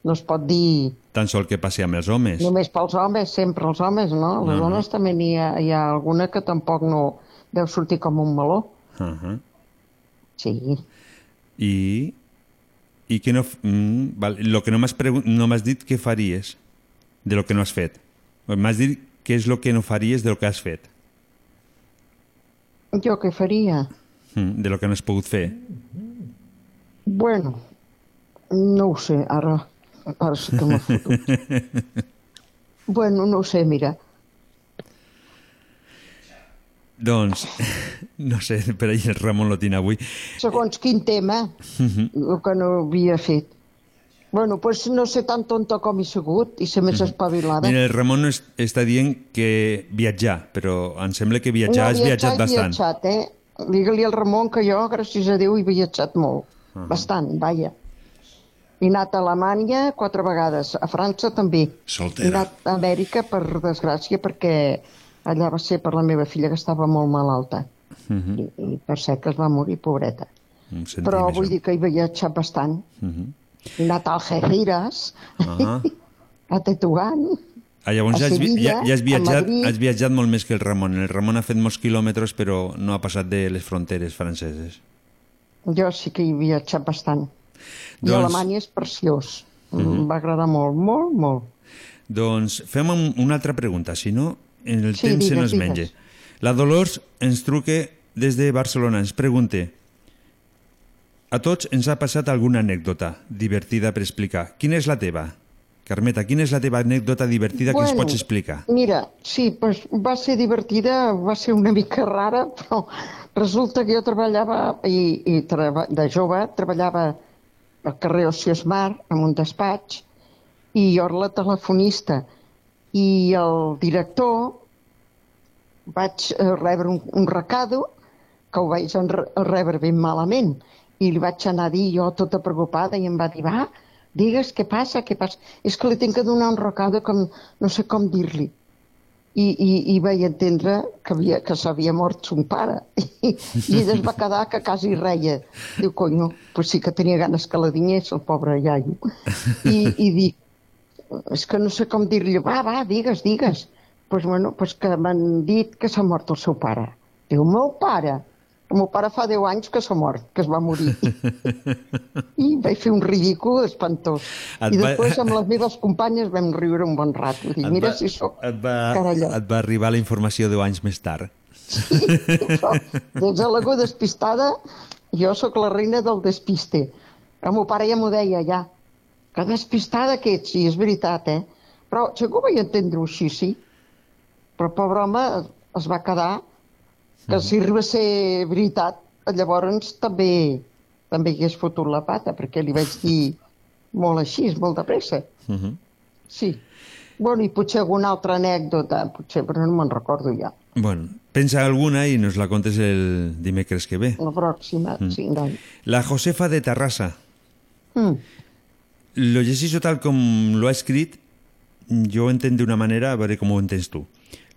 no es pot dir Tan sol que passi amb els homes. només pels homes, sempre els homes, no? Les Ahà. dones també n'hi ha, hi ha alguna que tampoc no deu sortir com un meló. Uh -huh. Sí. I, i que no... Mm, val, lo que no m'has no m'has dit què faries de lo que no has fet. M'has dit què és lo que no faries de lo que has fet. Jo què faria? Mm, de lo que no has pogut fer. Bueno, no ho sé, ara, m'ha fotut. Bueno, no ho sé, mira. doncs, no sé, per ahir el Ramon lo tinc avui. Segons quin tema, Mhm. el que no havia fet. Bueno, pues no sé tan tonta com he sigut i ser més espavilada. Mira, el Ramon no es- està dient que viatjar, però em sembla que viatjar has viatjat he bastant. viatjat, eh? Digue-li al Ramon que jo, gràcies a Déu, he viatjat molt. Ahà. Bastant, vaja. He anat a Alemanya quatre vegades, a França també. Soltera. He anat a Amèrica, per desgràcia, perquè allà va ser per la meva filla, que estava molt malalta. Mhm. I, i per cert que es va morir, pobreta. sentim però això. vull dir que he viatjat bastant. Mhm. He anat a Algeciras, Ah. a Tetuán, Ah, llavors ja has, Sevilla, ja, ja has, viatjat, has viatjat molt més que el Ramon. El Ramon ha fet molts quilòmetres, però no ha passat de les fronteres franceses. jo sí que he viatjat bastant. I Doncs- Alemanya és preciós. Mhm. Em va agradar molt, molt, molt. Doncs fem un- una altra pregunta, si no, en el Sí, temps se digues, nos digues. menja. La Dolors ens truque des de Barcelona, ens pregunte a tots ens ha passat alguna anècdota divertida per explicar. Quina és la teva? Carmeta, quina és la teva anècdota divertida que ens Bueno, pots explicar? Mira, sí, pues va ser divertida, va ser una mica rara, però resulta que jo treballava, i, i treba, de jove, treballava al carrer Ociós Mar, en un despatx, i jo era la telefonista. I el director vaig eh, rebre un, un recado que ho vaig rebre ben malament i li vaig anar a dir jo tota preocupada i em va dir, va, digues què passa, què passa. És que li tinc que donar un recado em- no sé com dir-li. I, i, i vaig entendre que, havia, que s'havia mort son pare. I, ella es va quedar que quasi reia. Diu, conyo, pues sí que tenia ganes que la dinyés, el pobre iaio. I, i dic, és que no sé com dir-li, va, va, digues, digues. Pues, bueno, pues que m'han dit que s'ha mort el seu pare. Diu, meu pare? El meu pare fa 10 anys que s'ha mort, que es va morir. I vaig fer un ridícul espantós. Et I va- després amb les meves companyes vam riure un bon rato. Dic, mira va- si sóc Et va, carallot. et va arribar la informació 10 anys més tard. Des de l'algú despistada, jo sóc la reina del despiste. El meu pare ja m'ho deia, ja. Que despistada que ets, sí, és veritat, eh? Però segur vaig entendre-ho així, sí. Però el pobre home es va quedar que si arriba a ser veritat, llavors també també hagués fotut la pata, perquè li vaig dir molt així, molt de pressa. Uh -huh. Sí. Bueno, i potser alguna altra anècdota, potser, però no me'n recordo ja. Bueno, pensa alguna i nos la contes el dimecres que ve. La pròxima, Mm. sí, dai. La Josefa de Terrassa. Mm. Lo llegeixo tal com lo ha escrit, yo entiendo de una manera, a ver cómo lo entiendes tú.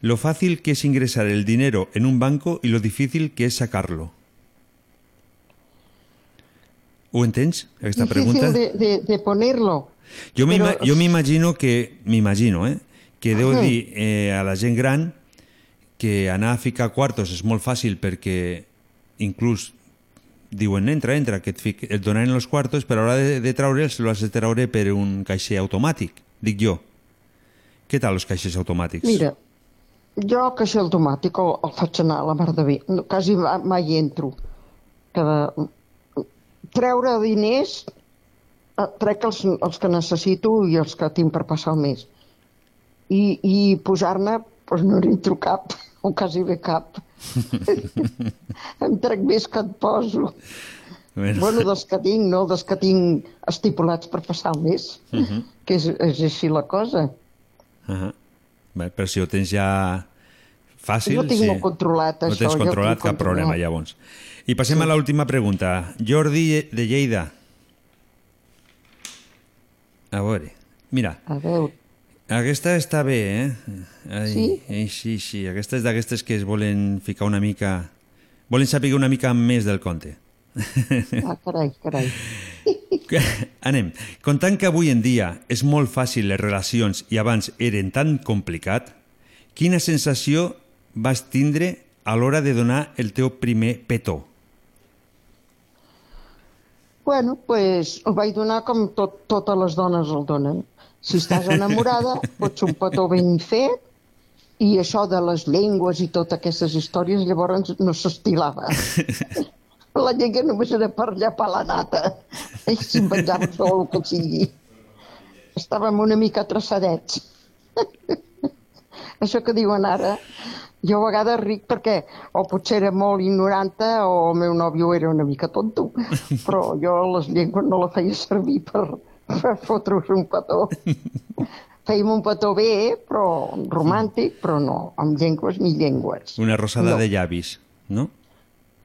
Lo fácil que es ingresar el dinero en un banco y lo difícil que es sacarlo. ¿Ho entens, esta pregunta? De, de, de ponerlo. Jo Però- jo m'imagino que, m'imagino, eh, que deu Ajá. dir eh, a la gent gran que anar a ficar quartos és molt fàcil perquè inclús diuen entra, entra, que et, fic, et donaran els quartos, però a l'hora de, de traure'ls lo has de treure per un caixer automàtic, dic jo. Què tal els caixers automàtics? Mira, jo el caixer automàtic el, el faig anar a la mar de bé. No, quasi ma- mai hi entro. Cada... Treure diners, eh, trec els, els que necessito i els que tinc per passar el mes. I, i posar-ne, doncs no n'entro cap, o quasi bé cap. em trec més que et poso. Bueno. Bueno, dels que tinc, no dels que tinc estipulats per passar el mes, Uh -huh. que és, és així la cosa. Uh -huh. Però si ho tens ja fàcil... Jo tinc sí. molt controlat, No això, tens jo ho controlat cap problema, controlat. llavors. I passem a l'última pregunta. Jordi de Lleida. A veure, mira. A veure. Aquesta està bé, eh? Ai, Sí? Ai, sí, sí. Aquesta és d'aquestes que es volen ficar una mica... Volen saber una mica més del conte. Ah, carai, carai. Anem. Contant que avui en dia és molt fàcil les relacions i abans eren tan complicat, quina sensació vas tindre a l'hora de donar el teu primer petó? Bueno, pues el vaig donar com tot, totes les dones el donen. Si estàs enamorada, pots un petó ben fet i això de les llengües i totes aquestes històries llavors no s'estilava. La llengua només era per llapar la nata. I s'inventava tot el que sigui. Estàvem una mica traçadets. Això que diuen ara, jo a vegades ric perquè o potser era molt ignoranta o el meu nòvio era una mica tonto, però jo les llengües no la feia servir per, per fotre's un petó. Fèiem un petó bé, però romàntic, però no, amb llengües ni llengües. Una rosada No. de llavis, no?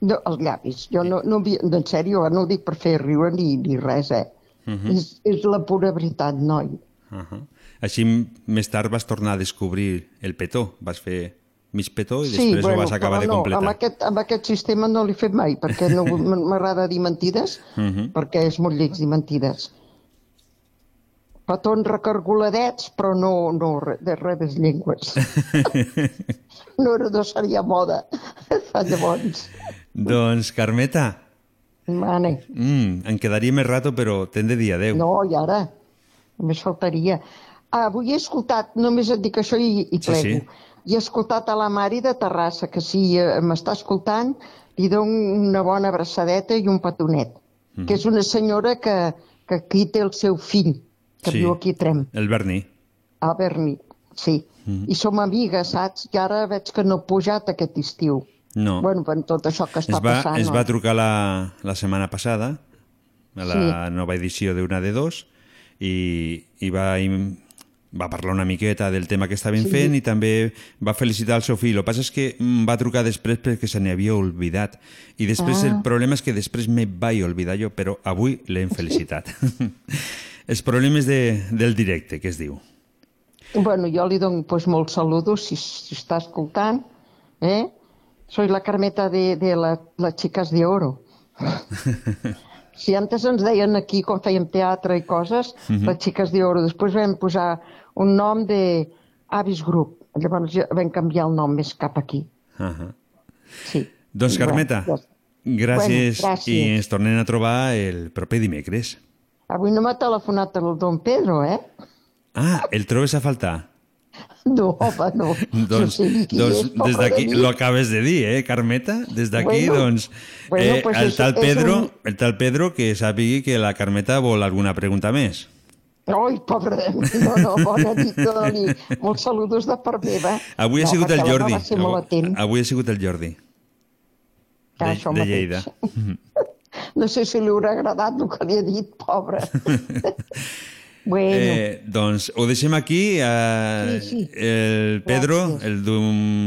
No, els llavis. Jo no, no, havia- en sèrio, no ho dic per fer riure ni, ni res, eh? Uh -huh. és, és la pura veritat, noi. Uh -huh. Així més tard vas tornar a descobrir el petó. Vas fer mig petó i després ho vas acabar de no, completar. amb aquest, amb aquest sistema no l'he fet mai, perquè no m'agrada dir mentides, Mhm. perquè és molt lleig dir mentides. Petons recargoladets, però no, no de res llengües. no, no seria moda. Llavors. Doncs, Carmeta, Mane. mm, em quedaria més rato, però t'hem de dir adeu. No, i ara? Només faltaria. Ah, avui he escoltat, només et dic això i, i Sí, plego. sí. I he escoltat a la Mari de Terrassa, que si eh, m'està escoltant, li dono una bona abraçadeta i un petonet. Mhm. Que és una senyora que, que aquí té el seu fill, que Sí. viu aquí a Trem, El Berni. a Berni. Sí. Mhm. I som amigues, saps? I ara veig que no ha pujat aquest estiu. No. Bueno, per tot això que està es va, passant. es va trucar la, la setmana passada, a la nova edició d'una de dos, i, i va, va parlar una miqueta del tema que estaven Sí. fent i també va felicitar el seu fill. El que passa és que mm, va trucar després perquè se n'havia oblidat. I després Ah. el problema és que després me vaig oblidar jo, però avui l'hem felicitat. Els problemes de, del directe, que es diu. Bueno, jo li dono pues, molts saludos si, si està escoltant. Eh? Soy la Carmeta de, de la, las chicas de oro. Si antes ens deien aquí, quan fèiem teatre i coses, Mhm. les xiques d'oro, després vam posar un nom de Avis Group. Llavors vam canviar el nom més cap aquí. Uh -huh. Sí. Doncs, Carmeta, Bueno, gràcies, Bueno, gràcies. i ens tornem a trobar el proper dimecres. Avui no m'ha telefonat el don Pedro, eh? Ah, el trobes a faltar? No, home, no. Doncs, Jo sé doncs és, des d'aquí, de lo acabes de dir, eh, Carmeta? Des d'aquí, Bueno, doncs, bueno, eh, pues el, és- tal és Pedro, un- el tal Pedro que sàpigui que la Carmeta vol alguna pregunta més. Ai, pobre de mi, no, no, bona nit, Doni. Molts saludos de part meva. Avui ha no, sigut el Jordi. Molt atent. Avui ha sigut el Jordi, Ah, de, això de. Lleida. No sé si li haurà agradat el que li he dit, pobre. bueno, Eh, doncs ho deixem aquí. Eh, Sí, sí. El Pedro, el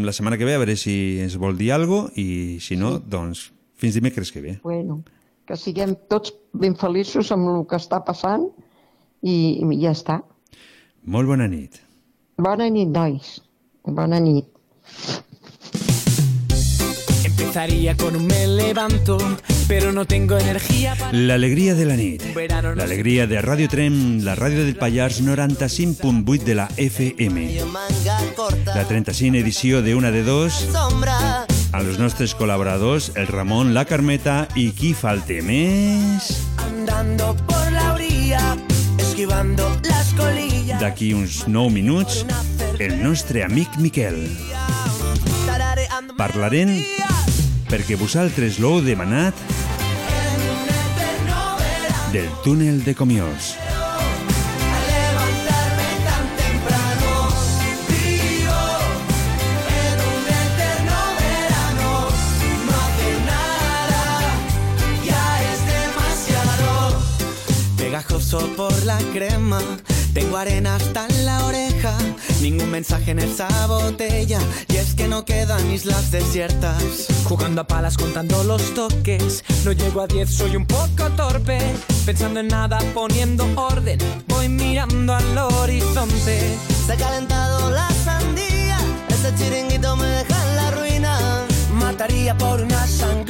la setmana que ve, a veure si ens vol dir alguna cosa, i si no, doncs fins dimecres que ve. bueno, que siguem tots ben feliços amb el que està passant i, i ja està. Molt bona nit. Bona nit, nois. Bona nit. Empezaría con un me levanto, pero no tengo energía para... L'alegria de la nit. No L'alegria de Ràdio Trem, la ràdio del Pallars 95.8 de la FM. La 35 edició de Una de Dos, Sombra, a los nostres col·laboradors, el Ramon, la Carmeta i qui falte més? andando por la orilla, esquivando las colillas. D'aquí uns 9 minuts, el nostre amic Miquel. Parlarem perquè vosaltres l'heu demanat del túnel de Comiós. levantarme tan temprano. Vivo en un eterno verano. No hace nada, ya es demasiado. Pegajoso por la crema, tengo arena hasta en la oreja, ningún mensaje en esa botella, y es que no quedan islas desiertas. Jugando a palas contando los toques. No llego a 10, soy un poco torpe. Pensando en nada, poniendo orden. Voy mirando al horizonte. Se ha calentado la sandía, ese chiringuito me deja en la ruina. Mataría por una sangría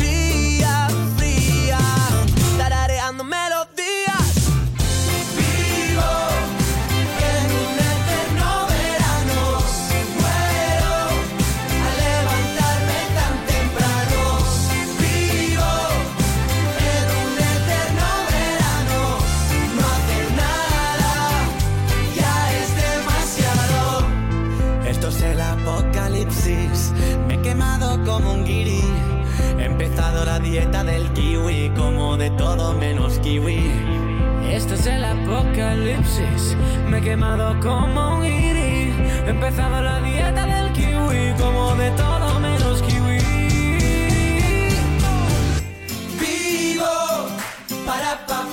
Me he quemado como un guiri He empezado la dieta del kiwi Como de todo menos kiwi. Vivo para pa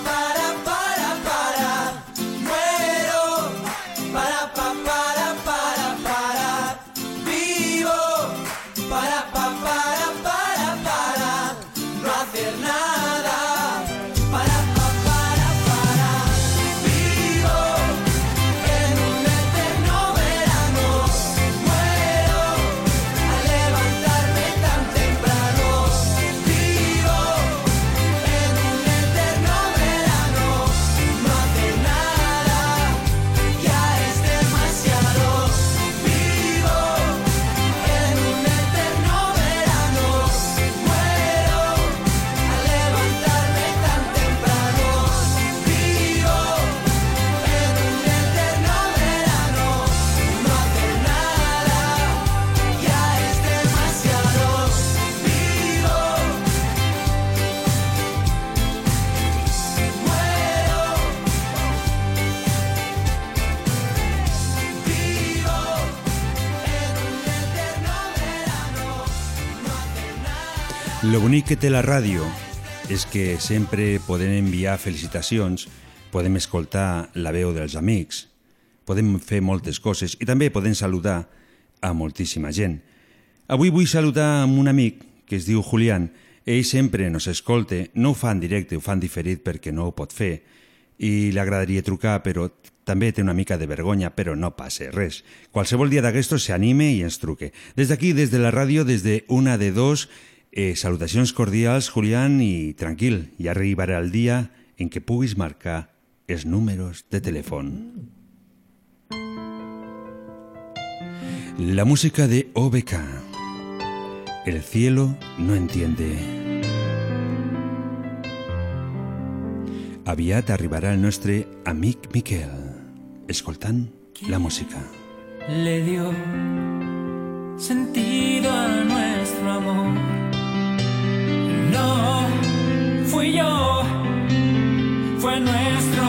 Lo bonic que té la ràdio és que sempre podem enviar felicitacions, podem escoltar la veu dels amics, podem fer moltes coses i també podem saludar a moltíssima gent. Avui vull saludar amb un amic que es diu Julián. Ell sempre nos escolte, no ho fa en directe, ho fa en diferit perquè no ho pot fer i li agradaria trucar, però també té una mica de vergonya, però no passa res. Qualsevol dia d'aquestos s'anime i ens truque. Des d'aquí, des de la ràdio, des de una de dos, eh, salutacions cordials, Julián, i tranquil, ja arribarà el dia en què puguis marcar els números de telèfon. La música de OBK. El cielo no entiende. Aviat arribarà el nostre amic Miquel, escoltant la música. le dio sentido a fui yo, fue nuestro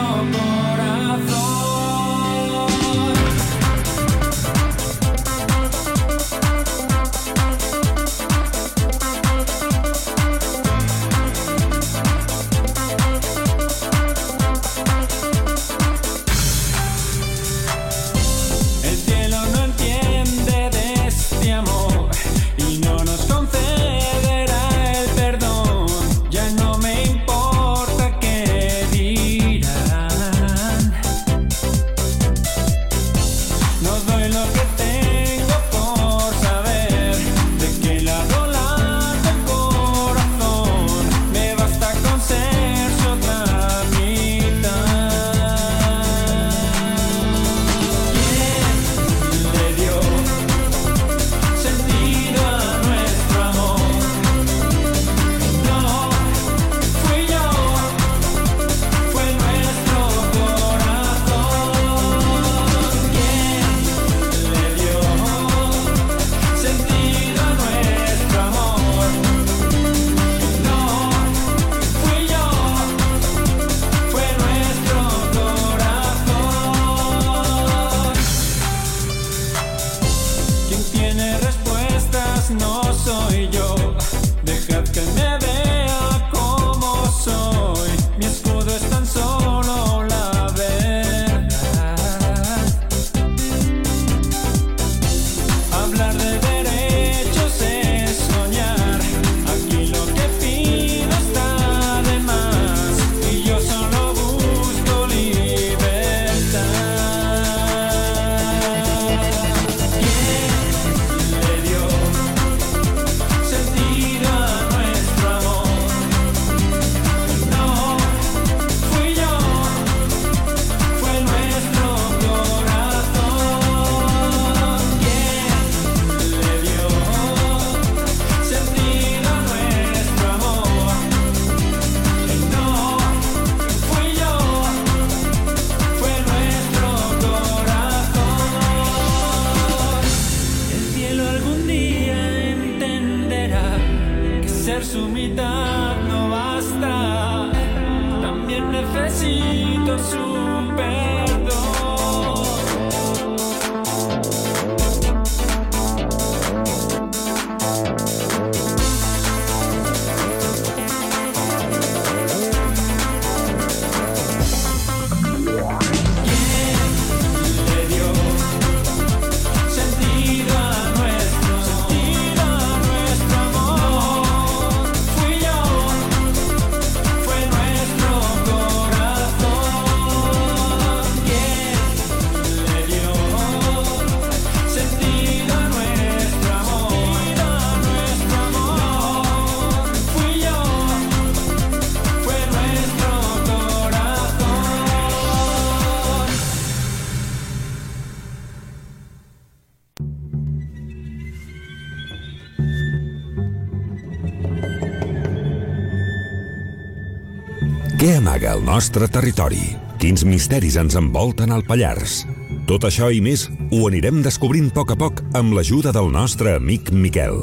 Què amaga el nostre territori? Quins misteris ens envolten al Pallars? Tot això i més ho anirem descobrint a poc a poc amb l'ajuda del nostre amic Miquel.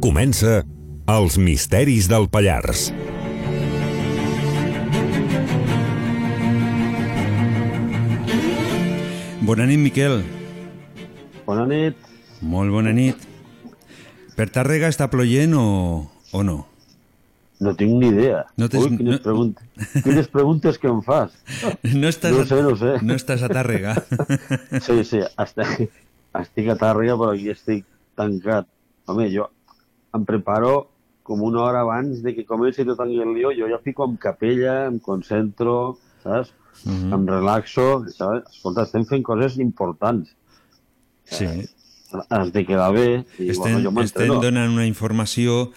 Comença Els misteris del Pallars. Bona nit, Miquel. Bona nit. Molt bona nit. Per Tàrrega està ploient o, o no? No tinc ni idea. No tens- Ui, quines, no- preguntes, quines preguntes que em fas. No estàs, No sé, no sé. no estàs a Tàrrega. Sí, sí, estic, estic a Tàrrega, però aquí estic tancat. Home, jo em preparo com una hora abans de que comenci tot el lío, jo ja fico en capella, em concentro, saps? Mhm. Em relaxo, saps? Escolta, estem fent coses importants. Sí. Has de quedar bé, i Estem, bueno, jo estem donant una informació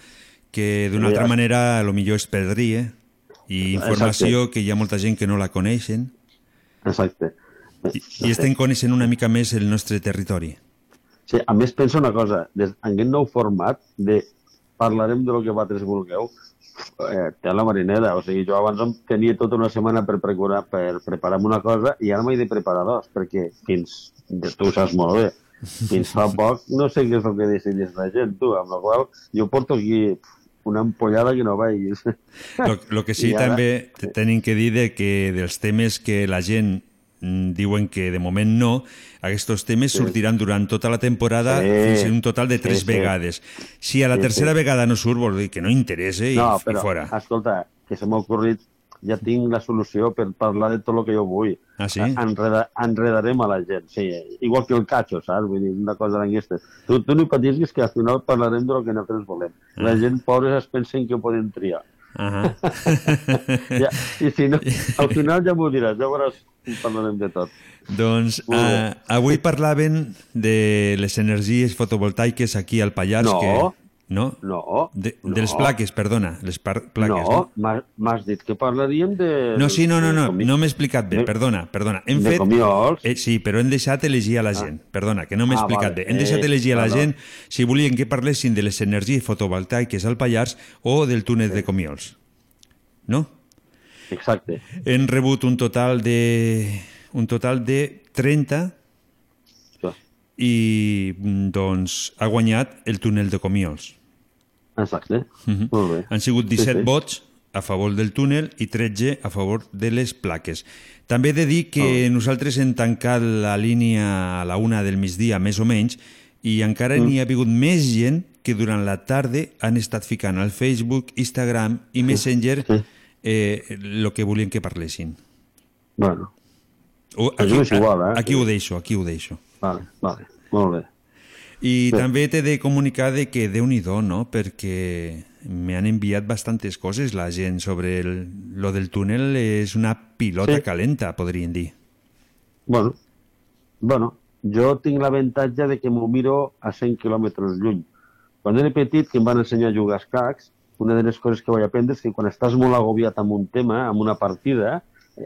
que d'una altra manera a lo millor es perdria i informació que hi ha molta gent que no la coneixen Exacte. i, i estem coneixent una mica més el nostre territori. Sí, a més, pensa una cosa, des, en aquest nou format de parlarem de lo que vosaltres vulgueu, eh, té la marinera, o sigui, jo abans em tenia tota una setmana per preparar, per preparar una cosa i ara m'he de preparar dos, perquè fins, tu ho saps molt bé, fins fa poc no sé què és el que decidís la gent, tu, amb la qual jo porto aquí una ampollada que no veiguis. Lo, lo que sí I ara- també te- tenim que dir de que dels temes que la gent mm, diuen que de moment no, aquests temes Sí. sortiran durant tota la temporada Sí. fins en un total de Sí, tres sí. vegades. Si a la Sí, tercera sí. vegada no surt, vol dir que no interessa i, no, i però, fora. escolta, que se m'ha ocorrit, ja tinc la solució per parlar de tot el que jo vull. Ah, sí? Enreda, enredarem a la gent, sí. Igual que el cacho, saps? Vull dir, una cosa d'aquestes. Tu, tu no patissis que al final parlarem del que nosaltres volem. La Ah. gent, pobres, es pensen que ho poden triar. Ahà. ja, I si no, al final ja m'ho diràs, ja veuràs que parlarem de tot. Doncs uh, avui parlaven de les energies fotovoltaiques aquí al Pallars. No. Que, no? No. De, no. de les plaques, perdona. Les plaques, no, no? m'has- dit que parlaríem de... No, sí, no, no, no, no m'he explicat bé, de- perdona, perdona. Hem de fet... comiols. Eh, sí, però hem deixat elegir a la gent. Perdona, que no m'he Ah, explicat vale. bé. Hem deixat Eh, elegir a la perdó. gent si volien que parlessin de les energies fotovoltaiques al Pallars o del túnel de Comiols. No? Exacte. Hem rebut un total de un total de 30 i mm, doncs ha guanyat el túnel de Comiols. Exacte. Mhm. Molt bé. Han sigut Sí, 17 sí. vots a favor del túnel i 13 a favor de les plaques. També he de dir que nosaltres hem tancat la línia a la una del migdia, més o menys, i encara Mm. n'hi ha hagut més gent que durant la tarda han estat ficant al Facebook, Instagram i Messenger eh, el que volien que parlessin. Bueno, O, aquí, és igual, eh? aquí ho deixo, aquí ho deixo. Vale, vale, molt bé. I Bé. també t'he de comunicar de que déu nhi no? Perquè m'han enviat bastantes coses la gent sobre el, lo del túnel és una pilota Sí. calenta, podríem dir. Bueno, bueno, jo tinc l'avantatge de que m'ho miro a 100 quilòmetres lluny. Quan era petit, que em van ensenyar a jugar a escacs, una de les coses que vaig aprendre és que quan estàs molt agobiat amb un tema, amb una partida,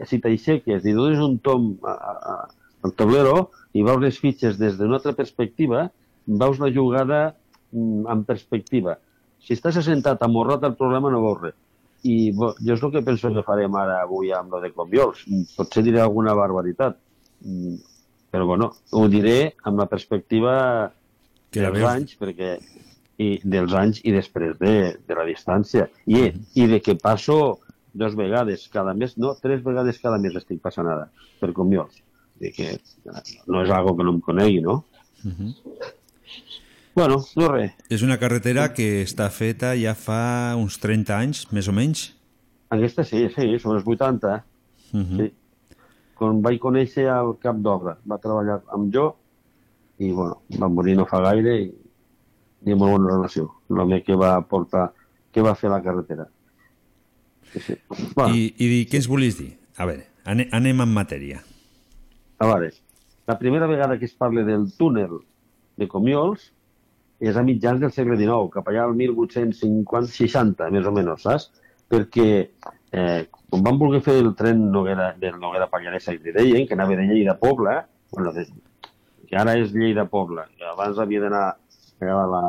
si t'aixeques i dones un tom a, a, al tablero i veus les fitxes des d'una altra perspectiva, veus la jugada mm, en perspectiva. Si estàs assentat amorrat al problema no veus res. I bo, jo és el que penso que farem ara avui amb lo de Conviols. Mm, Potser diré alguna barbaritat, Mm, però bueno, ho diré amb la perspectiva Que dels anys, perquè i dels anys i després de, de la distància. I, I de que passo dos vegades cada mes, no, tres vegades cada mes estic passant ara, per Conviols. De que no és algo que no em conegui, no? Bueno, no res. És una carretera que està feta ja fa uns 30 anys, més o menys. Aquesta sí, sí, són els 80. Mhm. Sí. Quan vaig conèixer el cap d'obra, va treballar amb jo i, bueno, va morir no fa gaire i, i molt bona relació. L'home que va portar, que va fer la carretera. Sí, sí. Bueno, I, I què ens volies dir? A veure, ane, anem en matèria. A veure, la primera vegada que es parla del túnel de Comiols és a mitjans del segle XIX, cap allà al 1850-60, més o menys, saps? Perquè eh, quan van voler fer el tren Noguera, del Noguera Pallaresa, que li deien, que anava de Lleida a Pobla, bueno, de, que ara és Lleida a Pobla, que abans havia d'anar a la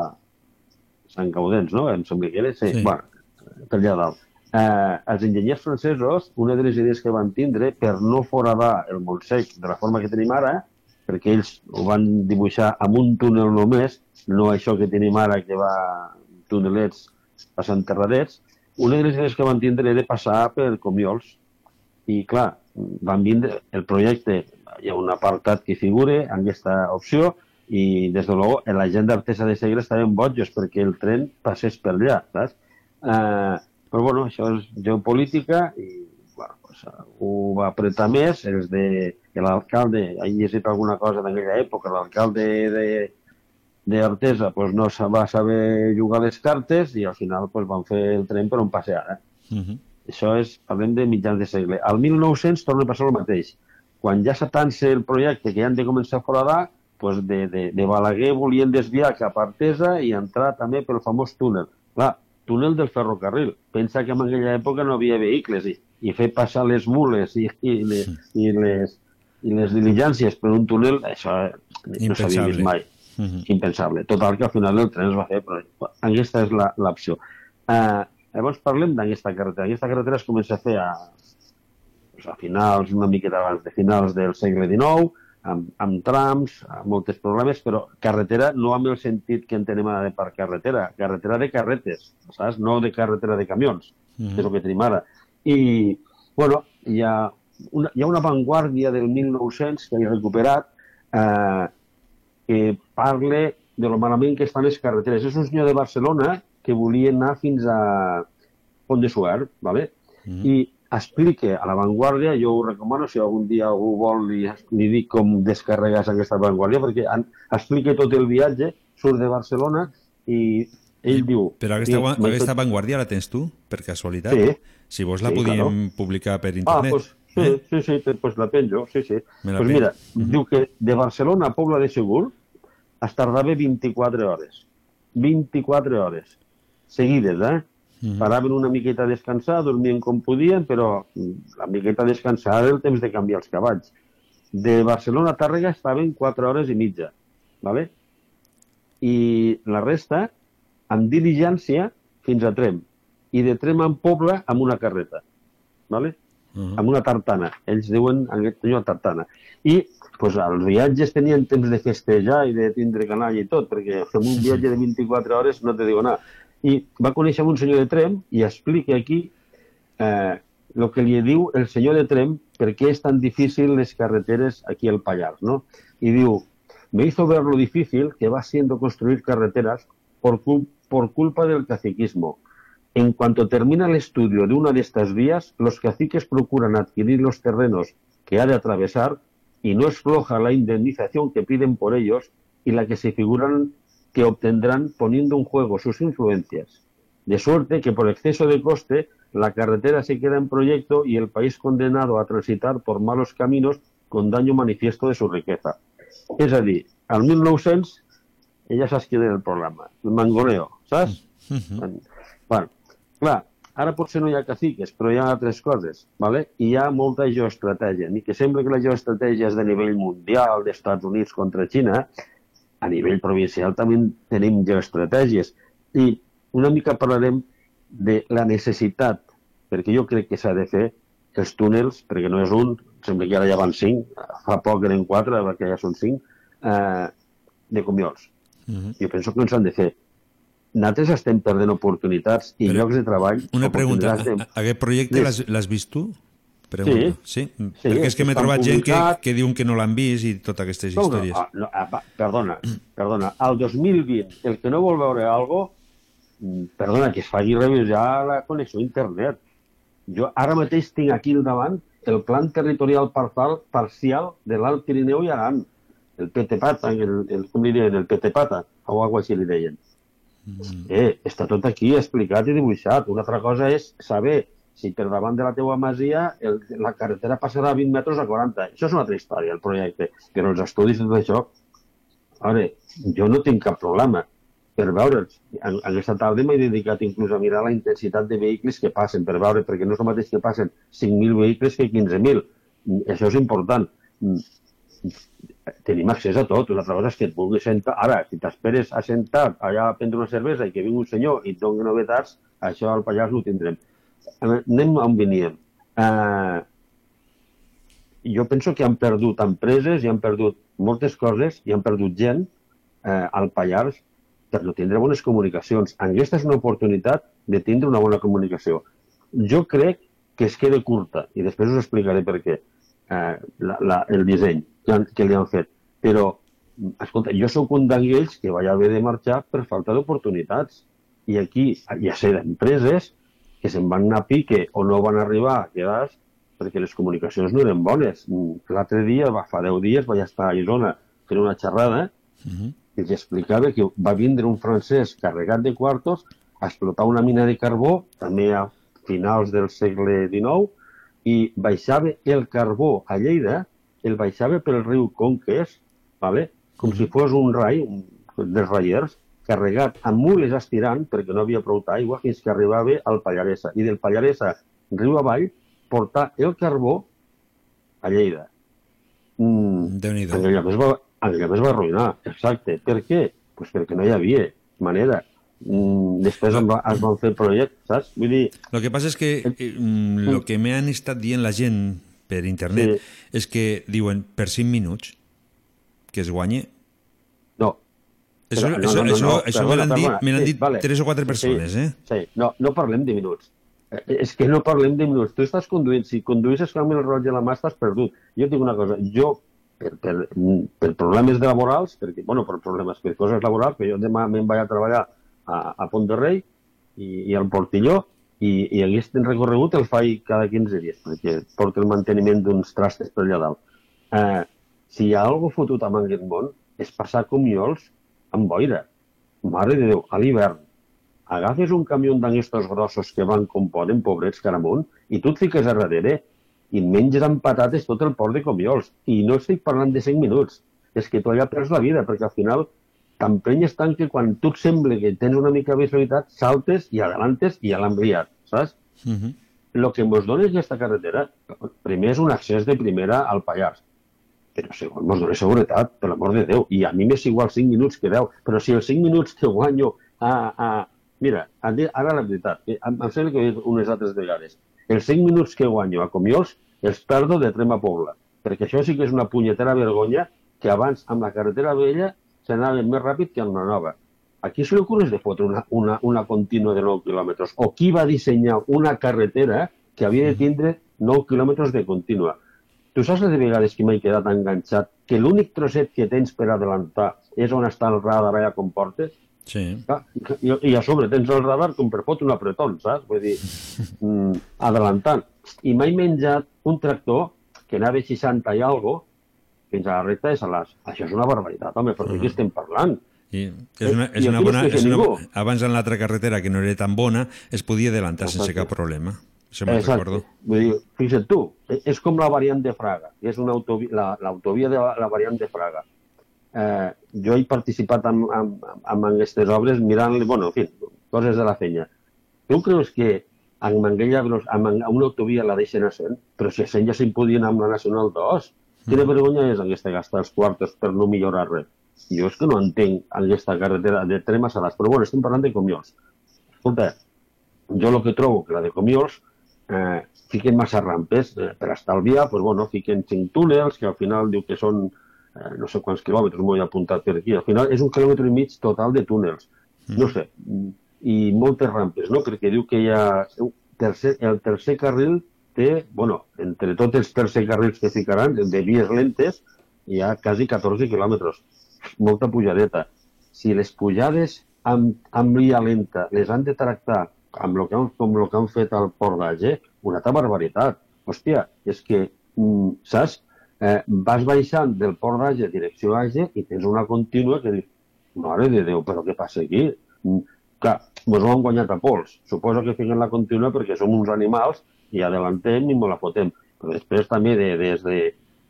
Sant Gaudens, no? Em sembla que era. Sí. sí. Bueno, per allà dalt. Eh, els enginyers francesos, una de les idees que van tindre per no foradar el Montsec de la forma que tenim ara, perquè ells ho van dibuixar amb un túnel només, no això que tenim ara que va túnelets passant terradets, una de les idees que van tindre era passar per Comiols. I clar, van vindre el projecte, hi ha un apartat que figure en aquesta opció i des de luego la gent d'Artesa de Segre estaven botjos perquè el tren passés per allà, saps? Eh, Però bueno, això és geopolítica i bueno, pues, ho va apretar més, els de, de l'alcalde, he llegit alguna cosa d'aquella època, l'alcalde de, de Artesa pues, no se va saber jugar les cartes i al final pues, van fer el tren per on passe ara. Uh -huh. Això és, parlem de mitjans de segle. Al 1900 torna a passar el mateix. Quan ja s'atança el projecte que ja han de començar a foradar, pues de, de, de Balaguer volien desviar cap a Artesa i entrar també pel famós túnel. Clar, túnel del ferrocarril. Pensa que en aquella època no havia vehicles i, i fer passar les mules i, i, les, i, les, i les diligències per un túnel, això no s'havia vist mai. Uh -huh. Impensable. Total, que al final el tren es va fer, però aquesta és l'opció. Uh, llavors parlem d'aquesta carretera. Aquesta carretera es comença a fer a, pues, a finals, una miqueta abans de finals del segle XIX, amb, amb trams, amb molts problemes, però carretera no amb el sentit que entenem ara de per carretera, carretera de carretes, saps? No de carretera de camions, Mhm. que és el que tenim ara. I, bueno, hi ha una, hi ha una vanguardia del 1900 que he recuperat eh, que parle de lo malament que estan les carreteres. És un senyor de Barcelona que volia anar fins a Pont de Suert, ¿vale? Mhm. i explique a la Vanguardia, jo ho recomano, si algun dia algú vol li, li dic com descarregar aquesta Vanguardia, perquè an, explica tot el viatge, surt de Barcelona i ell diu... Però aquesta, gua- aquesta vanguardia la tens tu, per casualitat? Sí. Si vols la Sí, podíem claro. publicar per Ah, internet. pues, sí, sí, sí, te- pues la penjo, sí, sí. La Pues mira, diu que de Barcelona a Pobla de Segur es tardava 24 hores. 24 hores. Seguides, eh? Mhm. Paraven una miqueta a descansar, dormien com podien, però la miqueta a descansar era el temps de canviar els cavalls. De Barcelona a Tàrrega estaven 4 hores i mitja, ¿vale? i la resta amb diligència fins a Trem i de Trem en Pobla amb una carreta, ¿vale? Mhm. amb una tartana. Ells diuen aquest senyor tartana. I pues, els viatges tenien temps de festejar i de tindre canalla i tot, perquè fem un viatge de 24 hores no te digo nada. I va conèixer un senyor de Trem i explica aquí eh, el que li diu el senyor de Trem per què és tan difícil les carreteres aquí al Pallars, ¿no? Y diu, me hizo ver lo difícil que va siendo construir carreteras por, por culpa del caciquismo. En cuanto termina el estudio de una de estas vías, los caciques procuran adquirir los terrenos que ha de atravesar y no es floja la indemnización que piden por ellos y la que se figuran que obtendrán poniendo en juego sus influencias. De suerte que por exceso de coste la carretera se queda en proyecto y el país condenado a transitar por malos caminos con daño manifiesto de su riqueza. És a dir, al 1900 ella saps quin era el programa, el mangoleo, saps? Mhm. Bueno, clar, ara potser no hi ha caciques, però hi ha altres coses, ¿vale? i hi ha molta geoestratègia. Ni que sembla que la geoestratègia és de nivell mundial, d'Estats Units contra Xina, a nivell provincial també tenim geoestratègies. I una mica parlarem de la necessitat, perquè jo crec que s'ha de fer els túnels, perquè no és un, sembla que ara ja van cinc, fa poc eren quatre, perquè ja són cinc, eh, de comiols. Mhm. Jo penso que ens han de fer. Nosaltres estem perdent oportunitats i Però llocs de treball. Una pregunta, a- aquest projecte l'has vist tu? Pregunta. Sí. sí? Sí, Perquè és que m'he trobat gent que, publicat. que diuen que no l'han vist i totes aquestes No, no, històries. ah, no, ah, va, perdona, perdona. Al 2020, el que no vol veure algo, mm, perdona, que es faci revisar la connexió a internet. Jo ara mateix tinc aquí al davant el plan territorial parcial, parcial de l'Alt Pirineu i Aran. El PTPATA, el, el, com li deien, el PTPATA, o alguna així li deien. Eh, està tot aquí explicat i dibuixat. Una altra cosa és saber si per davant de la teua masia el, la carretera passarà a 20 metres a 40. Això és una altra història, el projecte. Però els estudis de tot això, a veure, jo no tinc cap problema per veure'ls. Aquesta tarda m'he dedicat inclús a mirar la intensitat de vehicles que passen, per veure, perquè no és el mateix que passen 5.000 vehicles que 15.000. Mm, Això és important. Tenim accés a tot. Una altra cosa és que et vulguis sentar... Ara, si t'esperes a sentar allà a prendre una cervesa i que vingui un senyor i et doni novetats, això al Pallars ho tindrem. Anem on veníem. Uh, jo penso que han perdut empreses i han perdut moltes coses i han perdut gent eh, al Pallars per no tindre bones comunicacions. Aquesta és una oportunitat de tindre una bona comunicació. Jo crec que es queda curta i després us explicaré per què eh, la, la, el disseny que, han, que li han fet. Però, escolta, jo sóc un d'aquells que vaig haver de marxar per falta d'oportunitats. I aquí ha ser d'empreses que se'n van anar a pique o no van arribar a quedar perquè les comunicacions no eren bones. Mm, L'altre dia, va, fa 10 dies, vaig estar a Isona fent una xerrada i els explicava que va vindre un francès carregat de quartos a explotar una mina de carbó, també a finals del segle XIX, i baixava el carbó a Lleida, el baixava pel riu Conques, vale? com si fos un rai, un, dels raiers, carregat amb mules estirant, perquè no havia prou aigua, fins que arribava al Pallaresa. I del Pallaresa, riu avall, portar el carbó a Lleida. Mm, Déu-n'hi-do. es va, es va arruïnar, exacte. Per què? Pues perquè no hi havia manera. Mm, després em va, es van fer projectes, saps? Vull dir, Lo que pasa es que eh, mm, lo que me han estat dient la gent per internet és que diuen per 5 minuts que es guanye. Això, no, això, no, no, això, no, això me l'han dit, me Sí, dit vale. tres o quatre Sí, persones, eh? Sí, no, no parlem de minuts. Eh, És que no parlem de minuts. Tu estàs conduint, si conduïssis amb el rellotge a la mà estàs perdut. Jo et dic una cosa, jo, per, per, per problemes laborals, perquè, bueno, per problemes, per coses laborals, que jo demà me'n vaig a treballar a, a Pont de Rei i, i al Portilló, i, i aquest recorregut el faig cada 15 dies, perquè porto el manteniment d'uns trastes per allà dalt. Eh, si hi ha alguna fotut amb aquest món, és passar comiols amb boira. Mare de Déu, a l'hivern, agafes un camió d'aquestos grossos que van com poden, pobrets caramunt, i tu et fiques a darrere i menges amb patates tot el port de comiols. I no estic parlant de 5 minuts. És que tu allà perds la vida, perquè al final t'emprenyes tant que quan tu et sembla que tens una mica de visibilitat, saltes i adelantes i ja l'han brillat, saps? El que ens dona aquesta carretera, primer és un accés de primera al Pallars, però segon, ens dona seguretat, per l'amor de Déu, i a mi m'és igual 5 minuts que 10, però si els 5 minuts que guanyo a... a mira, ara la veritat, eh, em, em sembla que he dit unes altres vegades, els 5 minuts que guanyo a Comiols els perdo de Trem a Pobla, perquè això sí que és una punyetera vergonya que abans amb la carretera vella s'anava més ràpid que amb la nova. Aquí se li ocorre de fotre una, una, una contínua de 9 quilòmetres. O qui va dissenyar una carretera que havia de tindre 9 quilòmetres de contínua. Tu saps de vegades que m'he quedat enganxat que l'únic trosset que tens per adelantar és on està el radar allà com portes? Sí. Ah, I, I a sobre tens el radar com per fotre un apretón, saps? Vull dir, mm, adelantant. I m'he menjat un tractor que anava a 60 i algo fins a la recta de Salàs. Això és una barbaritat, home, però de què estem parlant? I és una, és I una aquí bona, és una, abans en l'altra carretera, que no era tan bona, es podia adelantar sense Exacte. cap problema. Això me'n recordo. Vull dir, fixa't tu, e- és com la variant de Fraga, és una autovia, la- l'autovia de la, la variant de Fraga. Eh, jo he participat en, en, en aquestes obres mirant, bueno, en fi, coses de la feina. Tu creus que amb aquella veloc- amb en- una autovia la deixen a 100? Però si a 100 ja se'n podien amb la Nacional 2. Quina vergonya és aquesta gastar els quartos per no millorar res? Jo és que no entenc aquesta carretera de Trem a Salàs, però bueno, estem parlant de comiols. Escolta, jo el que trobo que la de comiols eh, fiquen massa rampes eh, per estalviar, pues, bueno, fiquen cinc túnels que al final diu que són eh, no sé quants quilòmetres, m'ho he apuntat per aquí. Al final és un quilòmetre i mig total de túnels. No sé, i moltes rampes, no? Perquè diu que hi ha tercer, el tercer carril té, bueno, entre tots els tercer carrils que ficaran, de vies lentes, hi ha quasi 14 quilòmetres. Molta pujadeta. Si les pujades amb, amb via lenta les han de tractar amb lo que han, com el que han fet al Port d'Age, una altra barbaritat. Hòstia, és que, mm, saps? Eh, vas baixant del Port d'Age direcció Age i tens una contínua que dius, mare de Déu, però què passa aquí? Mm, clar, ens ho han guanyat a pols. Suposo que fiquen la contínua perquè som uns animals i adelantem i me la fotem. Però després també de, des de,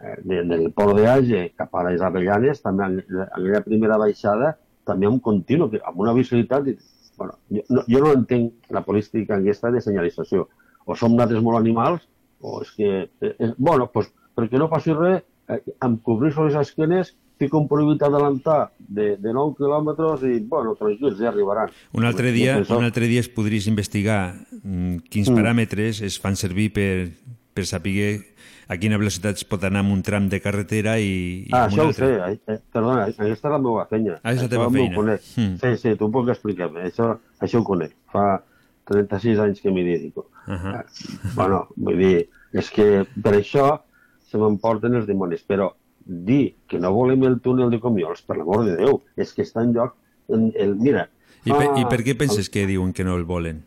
eh, de, del Port d'Age cap a les Avellanes, també aquella primera baixada, també un continu, amb una visibilitat... Bueno, jo, no, jo no entenc la política aquesta de senyalització. O som nosaltres molt animals, o és que... Eh, eh, bueno, pues, perquè no passi res, eh, amb cobrir les esquenes fico un prohibit adelantar de, de 9 quilòmetres i, bueno, tranquils, ja arribaran. Un altre dia, un altre dia es podries investigar mm, quins Mm. paràmetres es fan servir per, per saber a quina velocitat es pot anar amb un tram de carretera i, i Ah, això ho sé, eh, eh, perdona, aquesta és la meva feina. Ah, és la Això teva m'ho feina. Conec. Mm. Sí, sí, tu puc explicar-me, això, això ho conec. Fa 36 anys que m'hi dedico. Ahà. Bueno, vull dir, és que per això se m'emporten els dimonis, però dir que no volem el túnel de Comiols, per l'amor de Déu, és que està en lloc... En, el, mira, I, per, fa- I per què penses que diuen que no el volen?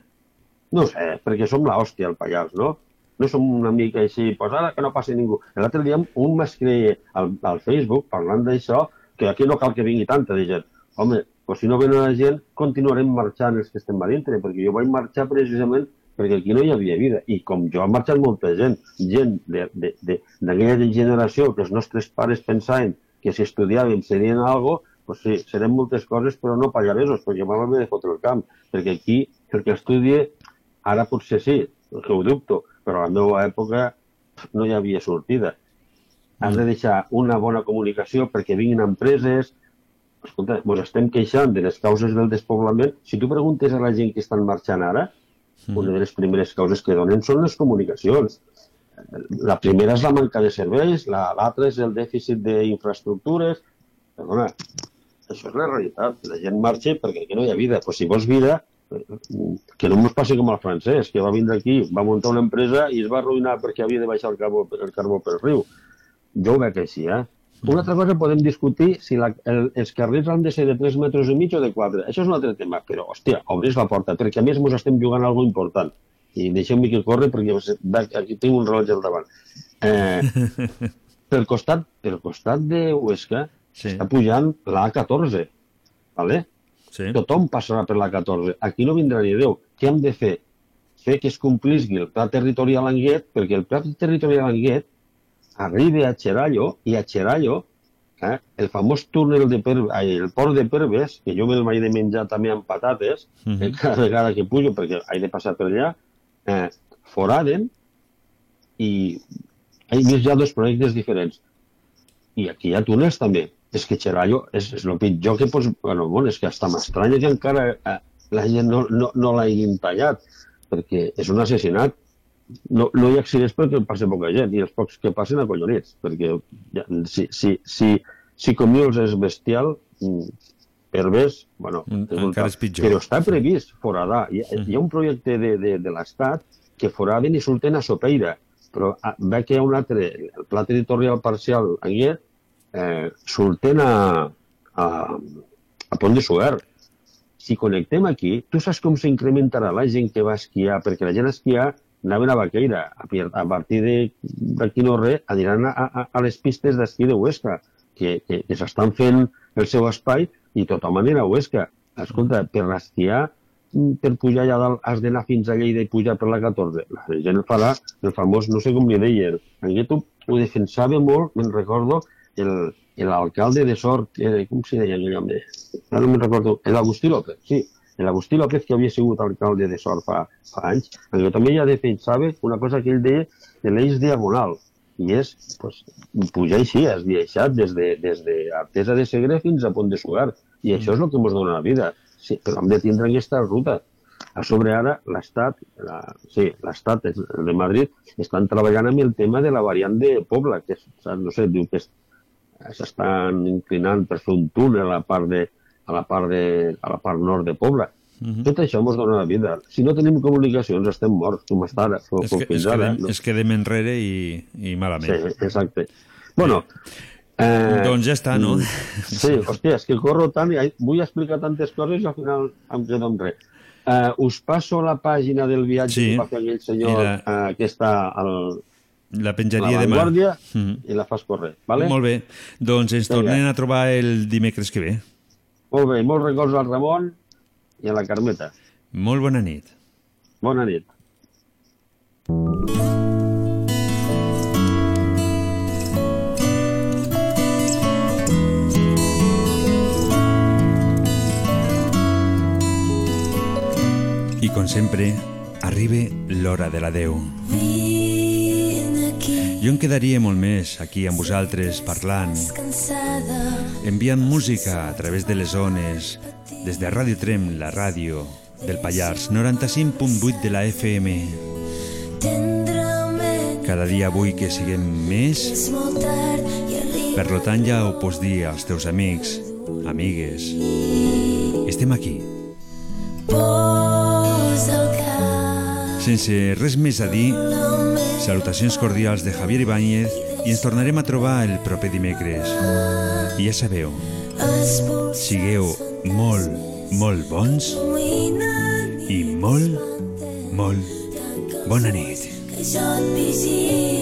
No sé, perquè som l'hòstia al Pallars, no? No som una mica així, pues ara que no passi ningú. L'altre dia un m'escriia al, al Facebook parlant d'això, que aquí no cal que vingui tanta de gent. Home, pues si no ven la gent, continuarem marxant els que estem a dintre, perquè jo vaig marxar precisament perquè aquí no hi havia vida. I com jo ha marxat molta gent, gent d'aquella generació que els nostres pares pensaven que si estudiàvem serien algo, pues sí, serem moltes coses, però no pallaresos, perquè haver de fotre el camp. Perquè aquí, el que estudie, ara potser sí, que ho dubto, però a la meva època no hi havia sortida. Has de deixar una bona comunicació perquè vinguin empreses, escolta, ens estem queixant de les causes del despoblament. Si tu preguntes a la gent que estan marxant ara, mm. una de les primeres causes que donen són les comunicacions. La primera és la manca de serveis, l'altra és el dèficit d'infraestructures. Perdona, això és la realitat. La gent marxa perquè aquí no hi ha vida. Pues si vols vida, que no ens passi com al francès, que va vindre aquí, va muntar una empresa i es va arruïnar perquè havia de baixar el carbó, el carbó pel riu. Jo ho veig així, eh? Una altra cosa podem discutir si la, el, els carrers han de ser de 3 metres i mig o de 4. Això és un altre tema, però, hòstia, obris la porta, perquè a més ens estem jugant algo important. I deixem-me que corre perquè aquí tinc un rellotge al davant. Eh, pel costat, pel costat de Huesca sí. està pujant la A14, ¿vale? Sí. Tothom passarà per la 14. Aquí no vindrà ni Déu. Què hem de fer? Fer que es complisgui el pla territorial Anguet, perquè el pla territorial Anguet arribi a Xerallo i a Xerallo eh, el famós túnel de per, el port de Perves, que jo me'l vaig de menjar també amb patates, -huh. eh, cada vegada que pujo, perquè he de passar per allà, eh, foraden i he vist ja dos projectes diferents. I aquí hi ha túnels també. És que Xerallo és, és el pitjor que pots... Bueno, bueno, és que està m'estranya que encara eh, la gent no, no, no l'hagin tallat, perquè és un assassinat no, no hi ha accidents perquè passa poca gent i els pocs que passen acollonits perquè ja, si, si, si, si Comiols és bestial mm, Herbes, bueno, mm, encara és pitjor. Però està previst foradar. Hi hi ha un projecte de, de, de l'Estat que foraden i surten a Sopeira, però ah, ve que hi ha un altre, el pla territorial parcial aquí, eh, surten a, a, a Pont de Suert. Si connectem aquí, tu saps com s'incrementarà la gent que va esquiar, perquè la gent a esquiar anaven a Baqueira. A, a partir d'aquí no res, aniran a, a, a les pistes d'esquí de Huesca, que, que, que s'estan fent el seu espai i tothom anirà a Huesca. Escolta, per l'esquiar, per pujar allà dalt has d'anar fins a Lleida i pujar per la 14. La gent farà el famós, no sé com li deien, en Gueto ho defensava molt, me'n recordo, l'alcalde de Sort, eh, com se deia aquell home? Ara no me'n recordo, l'Agustí López, sí, l'Agustí López, que havia sigut alcalde de Sort fa, fa anys, que també ja defensava una cosa que ell deia de l'eix diagonal, i és pues, pujar així, esbiaixat des de, des de Artesa de Segre fins a Pont de Sugar. I això és el que ens dona la vida. Sí, però hem de tindre aquesta ruta. A sobre ara, l'Estat, la, sí, l'Estat de Madrid, estan treballant amb el tema de la variant de Pobla, que és, no sé, diu que s'estan inclinant per fer un túnel a la part de, a la part, de, a la part nord de Pobla. Uh -huh. Tot això ens dona la vida. Si no tenim comunicacions estem morts, com està ara. Com, es, que, es, quedem, no? es quedem enrere i, i malament. Sí, exacte. Bueno, eh, doncs ja està, no? Sí, hòstia, és que corro tant i vull explicar tantes coses i al final em quedo en res. Uh, us passo la pàgina del viatge sí, que va fer aquell senyor la... uh, que està al, la penjaria demà. Mm -hmm. i la fas córrer, vale? Molt bé. Doncs ens tornem a trobar el dimecres que ve. Molt bé, molts records al Ramon i a la Carmeta. Molt bona nit. Bona nit. I com sempre, arriba l'hora de l'adeu. Jo em quedaria molt més aquí amb vosaltres parlant, enviant música a través de les zones, des de Ràdio Trem, la ràdio del Pallars, 95.8 de la FM. Cada dia vull que siguem més, per tant ja ho pots dir als teus amics, amigues. Estem aquí. Sense res més a dir, Salutacions cordials de Javier Ibáñez i ens tornarem a trobar el proper dimecres. I ja sabeu, sigueu molt, molt bons i molt, molt bona nit. que jo et vigilo